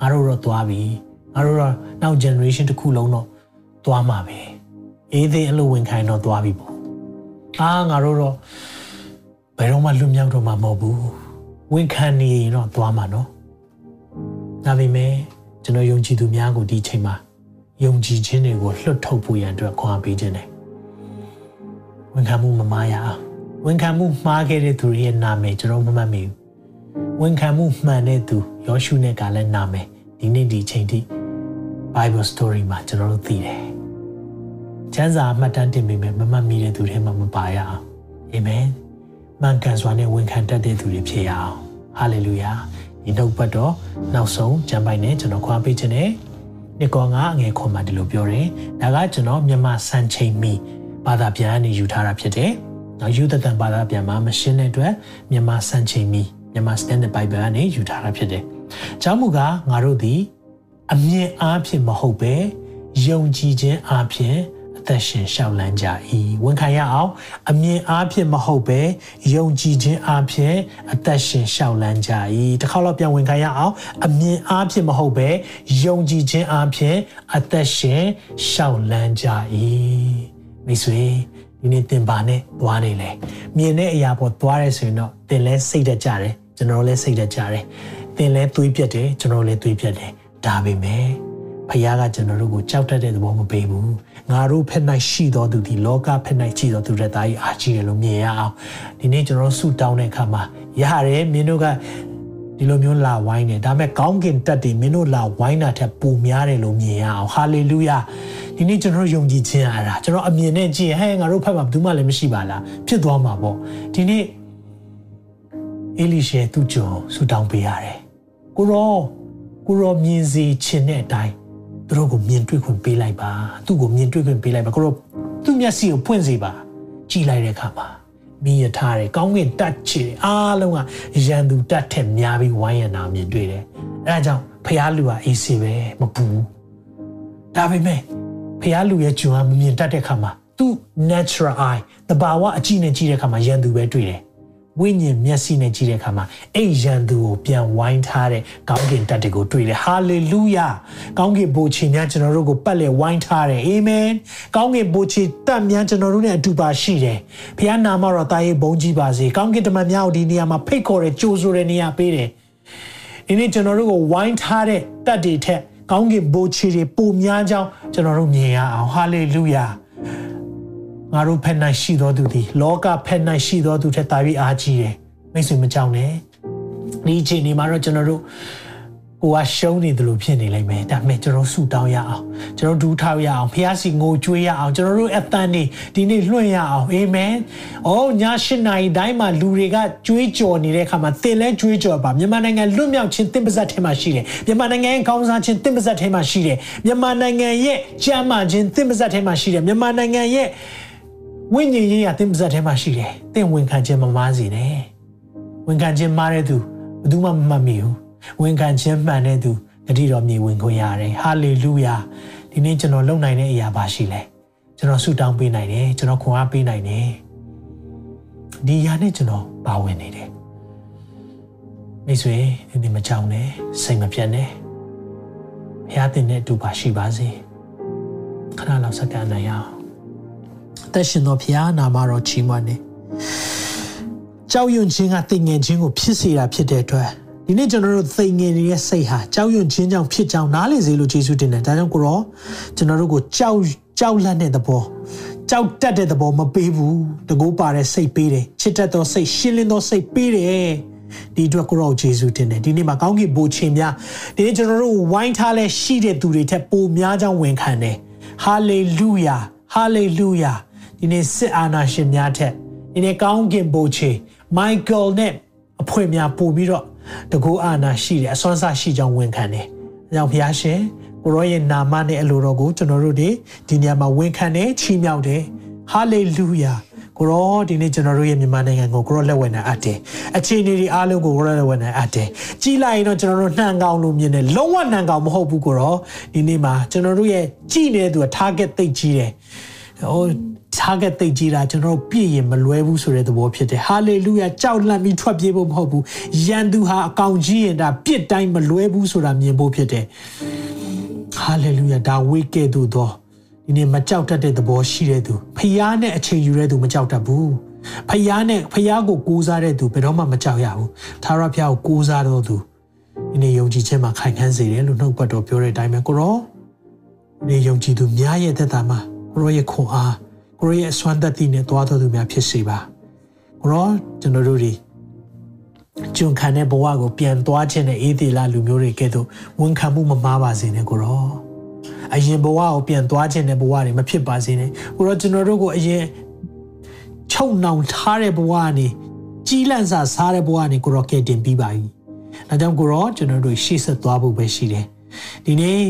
ငါတို့တော့သွားပြီငါတို့တော့နောက် generation တစ်ခုလုံးတော့သွားမှာပဲအေးသေးအလိုဝန်ခံတော့သွားပြီပေါ့အာငါတို့တော့ဘယ်တော့မှလွတ်မြောက်တော့မှာမဟုတ်ဘူးဝန်ခံနေရင်တော့သွားမှာနော်ဒါပေမဲ့ကျွန်တော်ယုံကြည်သူများကိုဒီချိန်မှာယုံကြည်ခြင်းတွေကိုလွတ်ထုတ်ဖို့ရန်အတွက်ခွန်အားပေးခြင်းတယ်ဝန်ခံမှုမမားရအောင်ဝန်ခံမှုမှားခဲ့တဲ့သူရဲ့နာမည်ကျွန်တော်မမှတ်မိဘူး ဝန်ခံမှုမှန်တဲ့သူယောရှုနဲ့ကလည်းနာမည်ဒီနေ့ဒီချိန်ထိ Bible story မှာကျွန်တော်တို့သိတယ်ကျမ်းစာမှတ်တမ်းတင်ပေမဲ့မမှတ်မိတဲ့သူတွေမှမပါရအောင်အာမင်မှန်ကန်စွာနဲ့ဝန်ခံတတ်တဲ့သူတွေဖြစ်ရအောင်ဟာလေလုယာဒီနှုတ်ပတ်တော်နောက်ဆုံးကျမ်းပိုင်နဲ့ကျွန်တော်ခွာပေးခြင်းနဲ့ဒီကောင်ကအငယ်ခွန်မှာဒီလိုပြောတယ်ဒါကကျွန်တော်မြန်မာစံချိန်မီဘာသာပြန်ကနေယူထားတာဖြစ်တယ်နောက်ယူသက်တန်ဘာသာပြန်မှာမရှင်းတဲ့အတွက်မြန်မာစံချိန်မီ မြန်မာ Standard Bible ကနေယူထားတာဖြစ်တယ်။ကျောင်းမူကငါတို့သည်အမြင်အားဖြင့်မဟုတ်ပဲယုံကြည်ခြင်းအားဖြင့်အသက်ရှင်ရှောက်လန်းကြ၏ဝန်ခံရအောင်အမြင်အားဖြင့်မဟုတ်ပဲယုံကြည်ခြင်းအားဖြင့်အသက်ရှင်ရှောက်လန်းကြ၏တစ်ခါတော့ပြန်ဝန်ခံရအောင်အမြင်အားဖြင့်မဟုတ်ပဲယုံကြည်ခြင်းအားဖြင့်အသက်ရှင်ရှောက်လန်းကြ၏မိတ်ဆွေဒီနေ့သင်ပါနဲ့သွားနေလေမြင်တဲ့အရာပေါ်သွားရဲဆိုရင်တော့သင်လဲစိတ်တကြတယ် ကျွန်တော်လည်းစိတ်တကြတယ်သင်လဲသွေးပြတ်တယ်ကျွန်တော်လည်းသွေးပြတ်တယ်ဒါပေမဲ့ဖခင်ကကျွန်တော်တို့ကိုကြောက်တတ်တဲ့သဘောမပေးဘူးငါတို့ဖက်၌ရှိတော်သူဒီလောကဖက်၌ရှိတော်သူတဲ့သားကြီးအားကြီးတယ်လို့မြင်ရအောင်ဒီနေ့ကျွန်တော်ဆုတောင်းတဲ့အခါမှာရတယ်မင်းတို့ကဒီလိုမျိုးလာဝိုင်းနေဒါပေမဲ့ကောင်းကင်တက်တယ်မင်းတို့လာဝိုင်းတာထက်ပိုများတယ်လို့မြင်ရအောင်ဟာလေလုယာဒီနေ့ကျွန်တော်ယုံကြည်ခြင်းအားဒါကျွန်တော်အမြင်နဲ့ကြည့်ဟဲ့ငါတို့ဖက်မှာဘယ်သူမှလည်းမရှိပါလားဖြစ်သွားမှာပေါ့ဒီနေ့ အေလိရှေသူ့ကြောင့်ဆူတောင်းပေးရတယ်ကိုရောကိုရောမြင်စီခြင်းတဲ့အတိုင်းသူတို့ကိုမြင်တွေ့ခွင့်ပေးလိုက်ပါသူ့ကိုမြင်တွေ့ခွင့်ပေးလိုက်ပါကိုရောသူ့မျက်စိကိုဖွင့်စေပါကြည်လိုက်တဲ့အခါမှာမိရထားတယ်ကောင်းကင်တက်ချေအားလုံးကရန်သူတက်ထက်များပြီးဝိုင်းရနာမြင်တွေ့တယ်အဲဒါကြောင့်ဖះလူကအေးစေပဲမပူဒါပေမဲ့ဖះလူရဲ့ဂျွန်ကမမြင်တတ်တဲ့ခါမှာသူ့ natural eye တဘာဝအကြည့်နဲ့ကြည့်တဲ့ခါမှာရန်သူပဲတွေ့တယ် ဝိညာဉ်မျက်စိနဲ့ကြည့်တဲ့အခါမှာအဲ့ရန်သူကိုပြန်ဝိုင်းထားတဲ့ကောင်းကင်တပ်တွေကိုတွေ့တယ်ဟာလေလုယာကောင်းကင်ဘိုးချီများကျွန်တော်တို့ကိုပတ်လည်ဝိုင်းထားတယ်အာမင်ကောင်းကင်ဘိုးချီတပ်များကျွန်တော်တို့နဲ့အတူပါရှိတယ်ဘုရားနာမတော်တာရေးဘုန်းကြီးပါစေကောင်းကင်တမန်များကိုဒီနေရာမှာဖိတ်ခေါ်တဲ့ကြိုးဆိုတဲ့နေရာပေးတယ်ဒီနေ့ကျွန်တော်တို့ကိုဝိုင်းထားတဲ့တပ်တွေထက်ကောင်းကင်ဘိုးချီတွေပုံများကြောင်းကျွန်တော်တို့မြင်ရအောင်ဟာလေလုယာ ငါတို့ဖက်၌ရှိတော်သူသည်လောကဖက်၌ရှိတော်သူထက်သာပြီးအားကြီးတယ်မိတ်ဆွေမကြောက်နဲ့ဒီအချိန်ဒီမှာတော့ကျွန်တော်တို့ကိုကရှုံးနေတယ်လို့ဖြစ်နေလိမ့်မယ်ဒါပေမဲ့ကျွန်တော်ဆူတောင်းရအောင်ကျွန်တော်ဒူးထောက်ရအောင်ဖះစီငိုကြွေးရအောင်ကျွန်တော်တို့အသံနေဒီနေ့လွှင့်ရအောင်အာမင်။အော်ည၈နာရီတိုင်းမှာလူတွေကကြွေးကြော်နေတဲ့အခါမှာသင်လဲကြွေးကြော်ပါမြန်မာနိုင်ငံလွတ်မြောက်ခြင်းသင်ပါဇက်ထဲမှာရှိတယ်မြန်မာနိုင်ငံရဲ့ကောင်းစားခြင်းသင်ပါဇက်ထဲမှာရှိတယ်မြန်မာနိုင်ငံရဲ့ကြမ်းမာခြင်းသင်ပါဇက်ထဲမှာရှိတယ်မြန်မာနိုင်ငံရဲ့ ဝိညာဉ်ရေးရသင်ပါဇက်ထဲမှာရှိတယ်သင်ဝန်ခံခြင်းမမားစေနဲ့ဝန်ခံခြင်းမားတဲ့သူဘယ်သူမှမမှတ်မိဘူးဝန်ခံခြင်းမှန်တဲ့သူဂတိတော်မြေဝင်ခွင့်ရတယ်ဟာလေလုယာဒီနေ့ကျွန်တော်လုပ်နိုင်တဲ့အရာပါရှိလဲကျွန်တော်ဆုတောင်းပေးနိုင်တယ်ကျွန်တော်ခွန်အားပေးနိုင်တယ်ဒီအရာနဲ့ကျွန်တော်ပါဝင်နေတယ်မိတ်ဆွေဒီနေ့မကြောက်နဲ့စိတ်မပြတ်နဲ့ဘုရားတင်တဲ့အတူပါရှိပါစေခဏလောက်စက္ကန့်နိုင်အောင် သက်ရှင်တော်ဘုရားနာမတော်ချီးမွမ်းနေကြောက်ရွံ့ခြင်းကသိငင်ခြင်းကိုဖြစ်စေတာဖြစ်တဲ့အတွက်ဒီနေ့ကျွန်တော်တို့သိငင်နေတဲ့စိတ်ဟာကြောက်ရွံ့ခြင်းကြောင့်ဖြစ်ကြောင်းနားလည်စေလို့ယေရှုတင်တယ်ဒါကြောင့်ကိုရောကျွန်တော်တို့ကိုကြောက်ကြောက်လန့်တဲ့သဘောကြောက်တတ်တဲ့သဘောမပေးဘူးတကူပါတဲ့စိတ်ပေးတယ်ချစ်တတ်သောစိတ်ရှင်းလင်းသောစိတ်ပေးတယ်ဒီအတွက်ကိုရောယေရှုတင်တယ်ဒီနေ့မှာကောင်းကင်ဘိုးခြင်းများဒီနေ့ကျွန်တော်တို့ဝိုင်းထားလဲရှိတဲ့သူတွေထက်ပိုများကြောင်းဝန်ခံတယ်ဟာလေလုယာဟာလေလုယာ ဒီနေ့စစ်အာဏာရှင်များထက်ဒီနေ့ကောင်းကင်ဘိုးခြင်းမိုက်ကယ်နဲ့အဖွဲ့များပို့ပြီးတော့တကူအာဏာရှိတယ်အစွမ်းစားရှိကြောင်းဝန်ခံတယ်။အဲကြောင့်ဘုရားရှင်ကိုရောရဲ့နာမနဲ့အလိုတော်ကိုကျွန်တော်တို့ဒီဒီညမှာဝန်ခံတယ်ချီးမြှောက်တယ်။ဟာလေလုယာကိုရောဒီနေ့ကျွန်တော်တို့ရဲ့မြန်မာနိုင်ငံကိုကိုရောလက်ဝဲနိုင်အပ်တယ်။အခြေအနေတွေအားလုံးကိုကိုရောလက်ဝဲနိုင်အပ်တယ်။ကြီးလိုက်ရင်တော့ကျွန်တော်တို့နှံကောင်လို့မြင်တယ်လုံးဝနှံကောင်မဟုတ်ဘူးကိုရောဒီနေ့မှာကျွန်တော်တို့ရဲ့ကြီးနေတဲ့သူက target သိကြီးတယ်။ ဟို target သိကြီးတာကျွန်တော်တို့ပြည့်ရင်မလွဲဘူးဆိုတဲ့သဘောဖြစ်တယ်ဟာလေလုယာကြောက်လန့်ပြီးထွက်ပြေးဖို့မဟုတ်ဘူးယန်သူဟာအကောင်ကြီးရင်ဒါပြစ်တိုင်းမလွဲဘူးဆိုတာမြင်ဖို့ဖြစ်တယ်ဟာလေလုယာဒါဝိကဲ့သို့သောဒီနေ့မကြောက်တတ်တဲ့သဘောရှိတဲ့သူဖျားနဲ့အချိန်ယူတဲ့သူမကြောက်တတ်ဘူးဖျားနဲ့ဖျားကိုကိုးစားတဲ့သူဘယ်တော့မှမကြောက်ရဘူးသာရဖျားကိုကိုးစားတော့သူဒီနေ့ယုံကြည်ခြင်းမှာခိုင်ခန့်စေတယ်လို့နှုတ်ပတ်တော်ပြောတဲ့အတိုင်းပဲကိုရောဒီနေ့ယုံကြည်သူများရဲ့သက်တာမှာ ကိုရောရဲ့ခွန်အားကိုရောရဲ့အစွမ်းသက်တည်နဲ့သွားတော်သူများဖြစ်စေပါကိုရောကျွန်တော်တို့ဒီကျွန်ခံတဲ့ဘဝကိုပြန်သွားခြင်းနဲ့အေးသေးလာလူမျိုးတွေကဲ့သို့ဝန်ခံမှုမမားပါစေနဲ့ကိုရောအရင်ဘဝကိုပြန်သွားခြင်းတဲ့ဘဝတွေမဖြစ်ပါစေနဲ့ကိုရောကျွန်တော်တို့ကိုအရင်ချုပ်နှောင်ထားတဲ့ဘဝကနေကြီးလန့်စာစားတဲ့ဘဝကနေကိုရောကဲ့တင်ပြီးပါပြီ။ဒါကြောင့်ကိုရောကျွန်တော်တို့ရှေ့ဆက်သွားဖို့ပဲရှိတယ်။ ဒီနေ့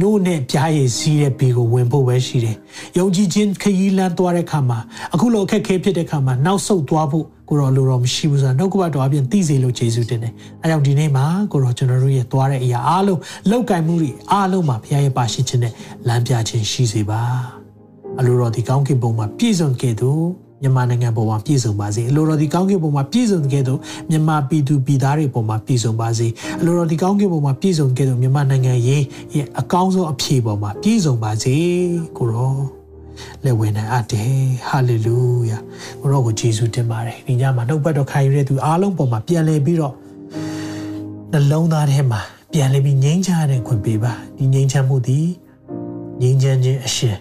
နို့နဲ့ပြားရည်စီးတဲ့ဘေကိုဝင်ဖို့ပဲရှိတယ်။ယုံကြည်ခြင်းခရီးလန်းသွားတဲ့ခါမှာအခုလိုအခက်ခဲဖြစ်တဲ့ခါမှာနောက်ဆုတ်သွားဖို့ကိုရောလိုတော့မရှိဘူးဆိုတာနှုတ်ကပတ်တော်အပြင်သိစေလို့ယေရှုတင်တယ်။အဲကြောင့်ဒီနေ့မှာကိုရောကျွန်တော်တို့ရဲ့သွားတဲ့အရာအားလုံးလောက်ကင်မှုတွေအားလုံးမှာဘုရားရဲ့ပါရှိခြင်းနဲ့လမ်းပြခြင်းရှိစေပါ။အလိုတော်ဒီကောင်းကင်ဘုံမှာပြည့်စုံခဲ့သူ မြန်မာနိုင်ငံပေါ်မှာပြည့်စုံပါစေအလိုတော်ဒီကောင်းကင်ပေါ်မှာပြည့်စုံတဲ့သို့မြန်မာပြည်သူပြည်သားတွေပေါ်မှာပြည့်စုံပါစေအလိုတော်ဒီကောင်းကင်ပေါ်မှာပြည့်စုံတဲ့သို့မြန်မာနိုင်ငံရေးရဲ့အကောင်းဆုံးအဖြေပေါ်မှာပြည့်စုံပါစေကိုရောလက်ဝင်နိုင်အပ်တယ်ဟာလေလုယာကိုရောကိုယေရှုတင်ပါတယ်ဒီညမှာနှုတ်ပတ်တော်ခံယူတဲ့သူအားလုံးပေါ်မှာပြန်လဲပြီးတော့နှလုံးသားထဲမှာပြန်လဲပြီးငြိမ်းချမ်းတဲ့ခွင့်ပေးပါဒီငြိမ်းချမ်းမှုသည်ငြိမ်းချမ်းခြင်းအရှင်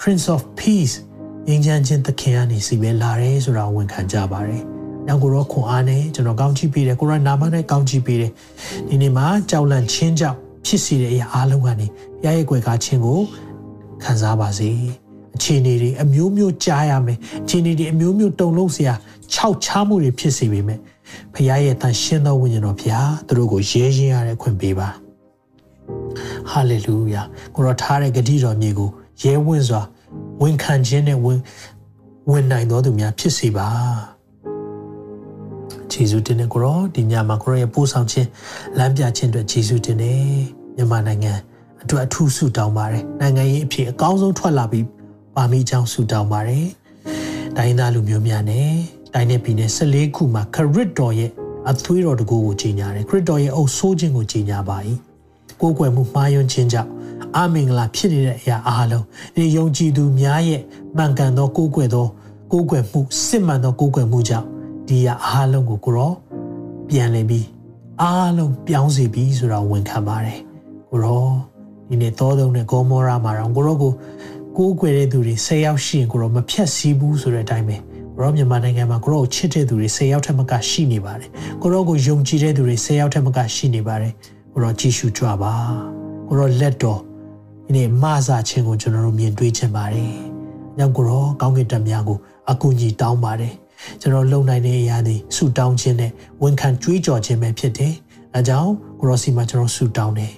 Prince of Peace ငြိမ်းချမ်းခြင်းသခင်ကနေစီပဲလာတယ်ဆိုတာဝန်ခံကြပါတယ်။နောက်ကိုတော့ခွန်အားနဲ့ကျွန်တော်ကောင်းချီးပေးတယ်ကိုရနာမနဲ့ကောင်းချီးပေးတယ်။ဒီနေ့မှာကြောက်လန့်ခြင်းကြောင့်ဖြစ်စီတဲ့အရာအလုံးကနေဘုရားရဲ့ကွယ်ကားခြင်းကိုခံစားပါစေ။အခြေအနေတွေအမျိုးမျိုးကြားရမယ်။အခြေအနေတွေအမျိုးမျိုးတုံလုံးစရာခြောက်ချားမှုတွေဖြစ်စေပေမဲ့ဘုရားရဲ့တန်ရှင်းသောဝိညာဉ်တော်ဘုရားသူတို့ကိုရဲရဲရတဲ့ခွင့်ပေးပါ။ဟာလေလုယာကိုရထားတဲ့ဂတိတော်မြေကိုရဲဝင့်စွာ ဝန်ခံခြင်းနဲ့ဝန်ဝန်နိုင်တော်သူများဖြစ်စေပါဂျေဇုတင်တဲ့ကိုရောဒီညမှာကိုရောရဲ့ပို့ဆောင်ခြင်းလမ်းပြခြင်းအတွက်ဂျေဇုတင်တယ်မြန်မာနိုင်ငံအတွက်အထူးဆုတောင်းပါတယ်နိုင်ငံရေးအဖြစ်အကောင်းဆုံးထွက်လာပြီးပါမိကြောင်းဆုတောင်းပါတယ်တိုင်းသားလူမျိုးများနဲ့တိုင်းနယ်ပြည်နယ်14ခုမှာခရစ်တော်ရဲ့အသွေးတော်တကူကိုကြီးညာတယ်ခရစ်တော်ရဲ့အုပ်ဆိုးခြင်းကိုကြီးညာပါ၏ကိုယ်ွယ်မှုမှားယွင်းခြင်းကြောင့် အမင်္ဂလာဖြစ်နေတဲ့အရာအားလုံးဒီယုံကြည်သူများရဲ့မှန်ကန်သောကိုးကွယ်သောကိုးကွယ်မှုစစ်မှန်သောကိုးကွယ်မှုကြောင့်ဒီအရာအားလုံးကိုကိုရောပြန်လည်ပြီးအားလုံးပြောင်းစီပြီးဆိုတာဝန်ခံပါတယ်ကိုရောဒီနေ့သောသုံးနဲ့ဂေါမောရာမှာတော့ကိုရောကိုကိုးကွယ်တဲ့သူတွေ၁၀ယောက်ရှိရင်ကိုရောမဖြတ်စည်းဘူးဆိုတဲ့အတိုင်းပဲကိုရောမြန်မာနိုင်ငံမှာကိုရောကိုချစ်တဲ့သူတွေ၁၀ယောက်ထက်မကရှိနေပါတယ်ကိုရောကိုယုံကြည်တဲ့သူတွေ၁၀ယောက်ထက်မကရှိနေပါတယ်ကိုရောကြည်ရှုကြွပါကိုရောလက်တော် ဒီနေ့မဆာခြင်းကိုကျွန်တော်တို့မြင်တွေ့ချင်ပါတယ်။ညောင်ကိုရောကောင်းကင်တက်များကိုအကူအညီတောင်းပါတယ်။ကျွန်တော်လုံနိုင်တဲ့အရာတွေဆူတောင်းခြင်းနဲ့ဝန်ခံကြွေးကြော်ခြင်းပဲဖြစ်တယ်။အဲကြောင့်ကိုရောစီမှာကျွန်တော်ဆူတောင်းတယ်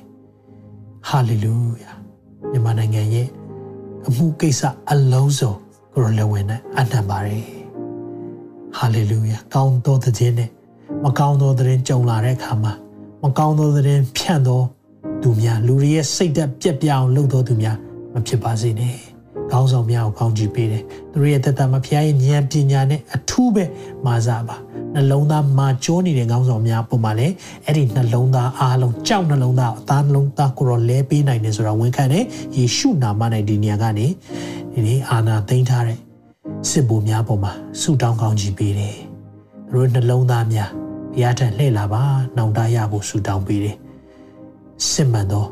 ။ဟာလေလုယာ။မြန်မာနိုင်ငံရဲ့အမှုကိစ္စအလုံးစုံကိုရောလည်းဝင်နဲ့အနံပါတယ်။ဟာလေလုယာ။ကောင်းသောတဲ့ခြင်းနဲ့မကောင်းသောတဲ့ကြုံလာတဲ့အခါမှာမကောင်းသောတဲ့ဖြန့်သော သူများလူတွေရဲ့စိတ်သက်ပြက်ပြအောင်လုပ်တော်သူများမဖြစ်ပါစေနဲ့ကောင်းဆောင်များကိုကောင်းချီးပေးတယ်သူတို့ရဲ့တသက်မှာဖခင်ရဲ့ဉာဏ်ပညာနဲ့အထူးပဲမာစားပါနှလုံးသားမာကျိုးနေတဲ့ကောင်းဆောင်များပုံမှာလည်းအဲ့ဒီနှလုံးသားအားလုံးကြောက်နှလုံးသားအသားနှလုံးသားကိုတော့လဲပေးနိုင်တယ်ဆိုတာဝန်ခံတယ်ယေရှုနာမ၌ဒီနေရာကနေဒီနေ့အာနာသိမ့်ထားတဲ့စစ်ဘိုလ်များပုံမှာဆုတောင်းကောင်းချီးပေးတယ်သူတို့နှလုံးသားများဘုရားထံလှည့်လာပါနှောင့်တရဖို့ဆုတောင်းပေးတယ် စစ်မှန်သော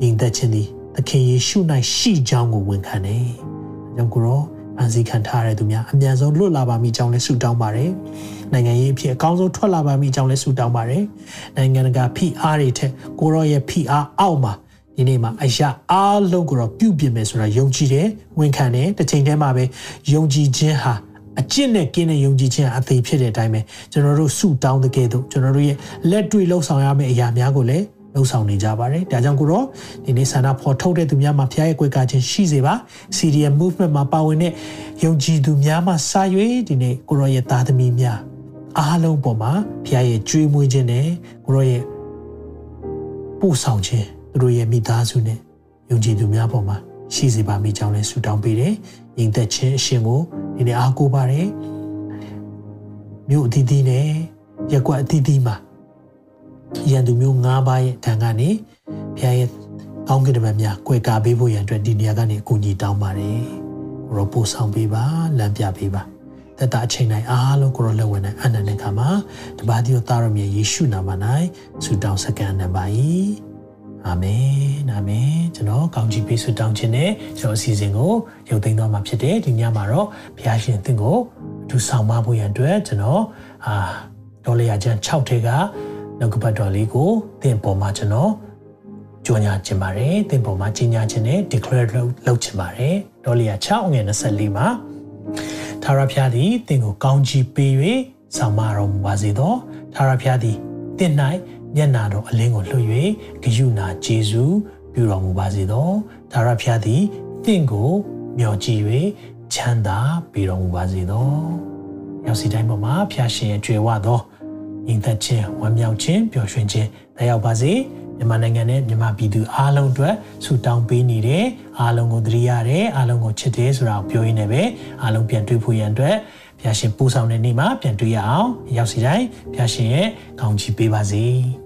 ညီသက်ခြင်းသည်သခင်ယေရှု၌ရှိကြောင်းကိုဝန်ခံတယ်။ကြောင့်ကိုရောအန်စီခံထားရတဲ့သူများအမြန်ဆုံးလွတ်လာပါမိကြောင်းလဲဆုတောင်းပါတယ်။နိုင်ငံရေးအဖြစ်အကောင်းဆုံးထွက်လာပါမိကြောင်းလဲဆုတောင်းပါတယ်။နိုင်ငံတကာဖိအားတွေထက်ကိုရောရဲ့ဖိအားအောက်မှာဒီနေ့မှာအရာအားလုံးကိုတော့ပြုပြင်မယ်ဆိုတာယုံကြည်တယ်ဝန်ခံတယ်တစ်ချိန်တည်းမှာပဲယုံကြည်ခြင်းဟာအကျင့်နဲ့ကင်းတဲ့ယုံကြည်ခြင်းအသေးဖြစ်တဲ့အတိုင်းပဲကျွန်တော်တို့ဆုတောင်းတဲ့ကဲ့သို့ကျွန်တော်တို့ရဲ့လက်တွေ့လှုပ်ဆောင်ရမယ့်အရာများကိုလည်း လှုပ်ဆောင်နေကြပါတယ်။ဒါကြောင့်ကိုတော့ဒီနေ့ဆန္ဒဖော်ထုတ်တဲ့သူများမှာဖျားရဲ့ကွယ်ကာခြင်းရှိစေပါ။ CDM movement မှာပါဝင်တဲ့ယုံကြည်သူများမှာစာရွေးဒီနေ့ကိုရောရဲ့သားသမီးများအားလုံးပေါ်မှာဖျားရဲ့ကြွေးမွေးခြင်းနဲ့ကိုရောရဲ့ပို့ဆောင်ခြင်းသူတို့ရဲ့မိသားစုနဲ့ယုံကြည်သူများပေါ်မှာရှိစေပါမိကြောင်းလည်းဆုတောင်းပေးတယ်။ညီသက်ခြင်းအရှင်ကိုဒီနေ့အားကိုးပါတယ်။မြို့အသီးသီးနဲ့ရက်ကွက်အသီးသီးမှာ ရန်သူမျိုး၅ပါးရဲ့တန်ကနေဘုရားရဲ့ကောင်းကင်တမန်များကွယ်ကာပေးဖို့ရန်အတွက်ဒီနေရာကနေအကူအညီတောင်းပါတယ်။ကိုရောပို့ဆောင်ပေးပါလမ်းပြပေးပါ။သက်တာအချိန်တိုင်းအားလုံးကိုရောလက်ဝင်နိုင်အနန္တခါမှာတပါးတိတော်သားရမြတ်ယေရှုနာမ၌ဆုတောင်းစကန်နံပါတ်အာမင်အာမင်ကျွန်တော်ကောင်းချီးပေးဆုတောင်းခြင်းနဲ့ကျွန်တော်အစီအစဉ်ကိုရုပ်သိမ်းသွားမှာဖြစ်တယ်ဒီညမှာတော့ဘုရားရှင်သင်ကိုအထူးဆောင်မဖို့ရန်အတွက်ကျွန်တော်အာဒေါ်လီယာကျန်6ထဲက နှုတ်ကပတ်တော်လေးကိုသင်ပေါ်မှာကျွန်တော်ကြောညာခြင်းပါတယ်သင်ပေါ်မှာကြီးညာခြင်းနဲ့ declare လုပ်လုပ်ခြင်းပါတယ်ဒေါ်လီယာ6ငွေ24မှာသာရဖျားသည်သင်ကိုကောင်းချီးပေး၍ဆောင်မတော်မူပါစေသောသာရဖျားသည်သင်၌မျက်နာတော်အလင်းကိုလွှတ်၍ဂယုနာဂျေဇုပြုတော်မူပါစေသောသာရဖျားသည်သင်ကိုမျှော်ကြည့်၍ချမ်းသာပေးတော်မူပါစေသောရောက်စီတိုင်းပေါ်မှာဖျားရှင်ရဲ့ကြွယ်ဝသော ညီသက်ခြင်းဝမ်းမြောက်ခြင်းပျော်ရွှင်ခြင်းတက်ရောက်ပါစေမြန်မာနိုင်ငံနဲ့မြန်မာပြည်သူအားလုံးအတွက်ဆုတောင်းပေးနေတယ်အားလုံးကိုသတိရတယ်အားလုံးကိုချစ်တယ်ဆိုတာကိုပြောရင်းနဲ့ပဲအားလုံးပြန်တွေ့ဖို့ရန်အတွက်ဘုရားရှင်ပူဆောင်တဲ့နေ့မှာပြန်တွေ့ရအောင်ရောက်စီတိုင်းဘုရားရှင်ရဲ့ကောင်းချီးပေးပါစေ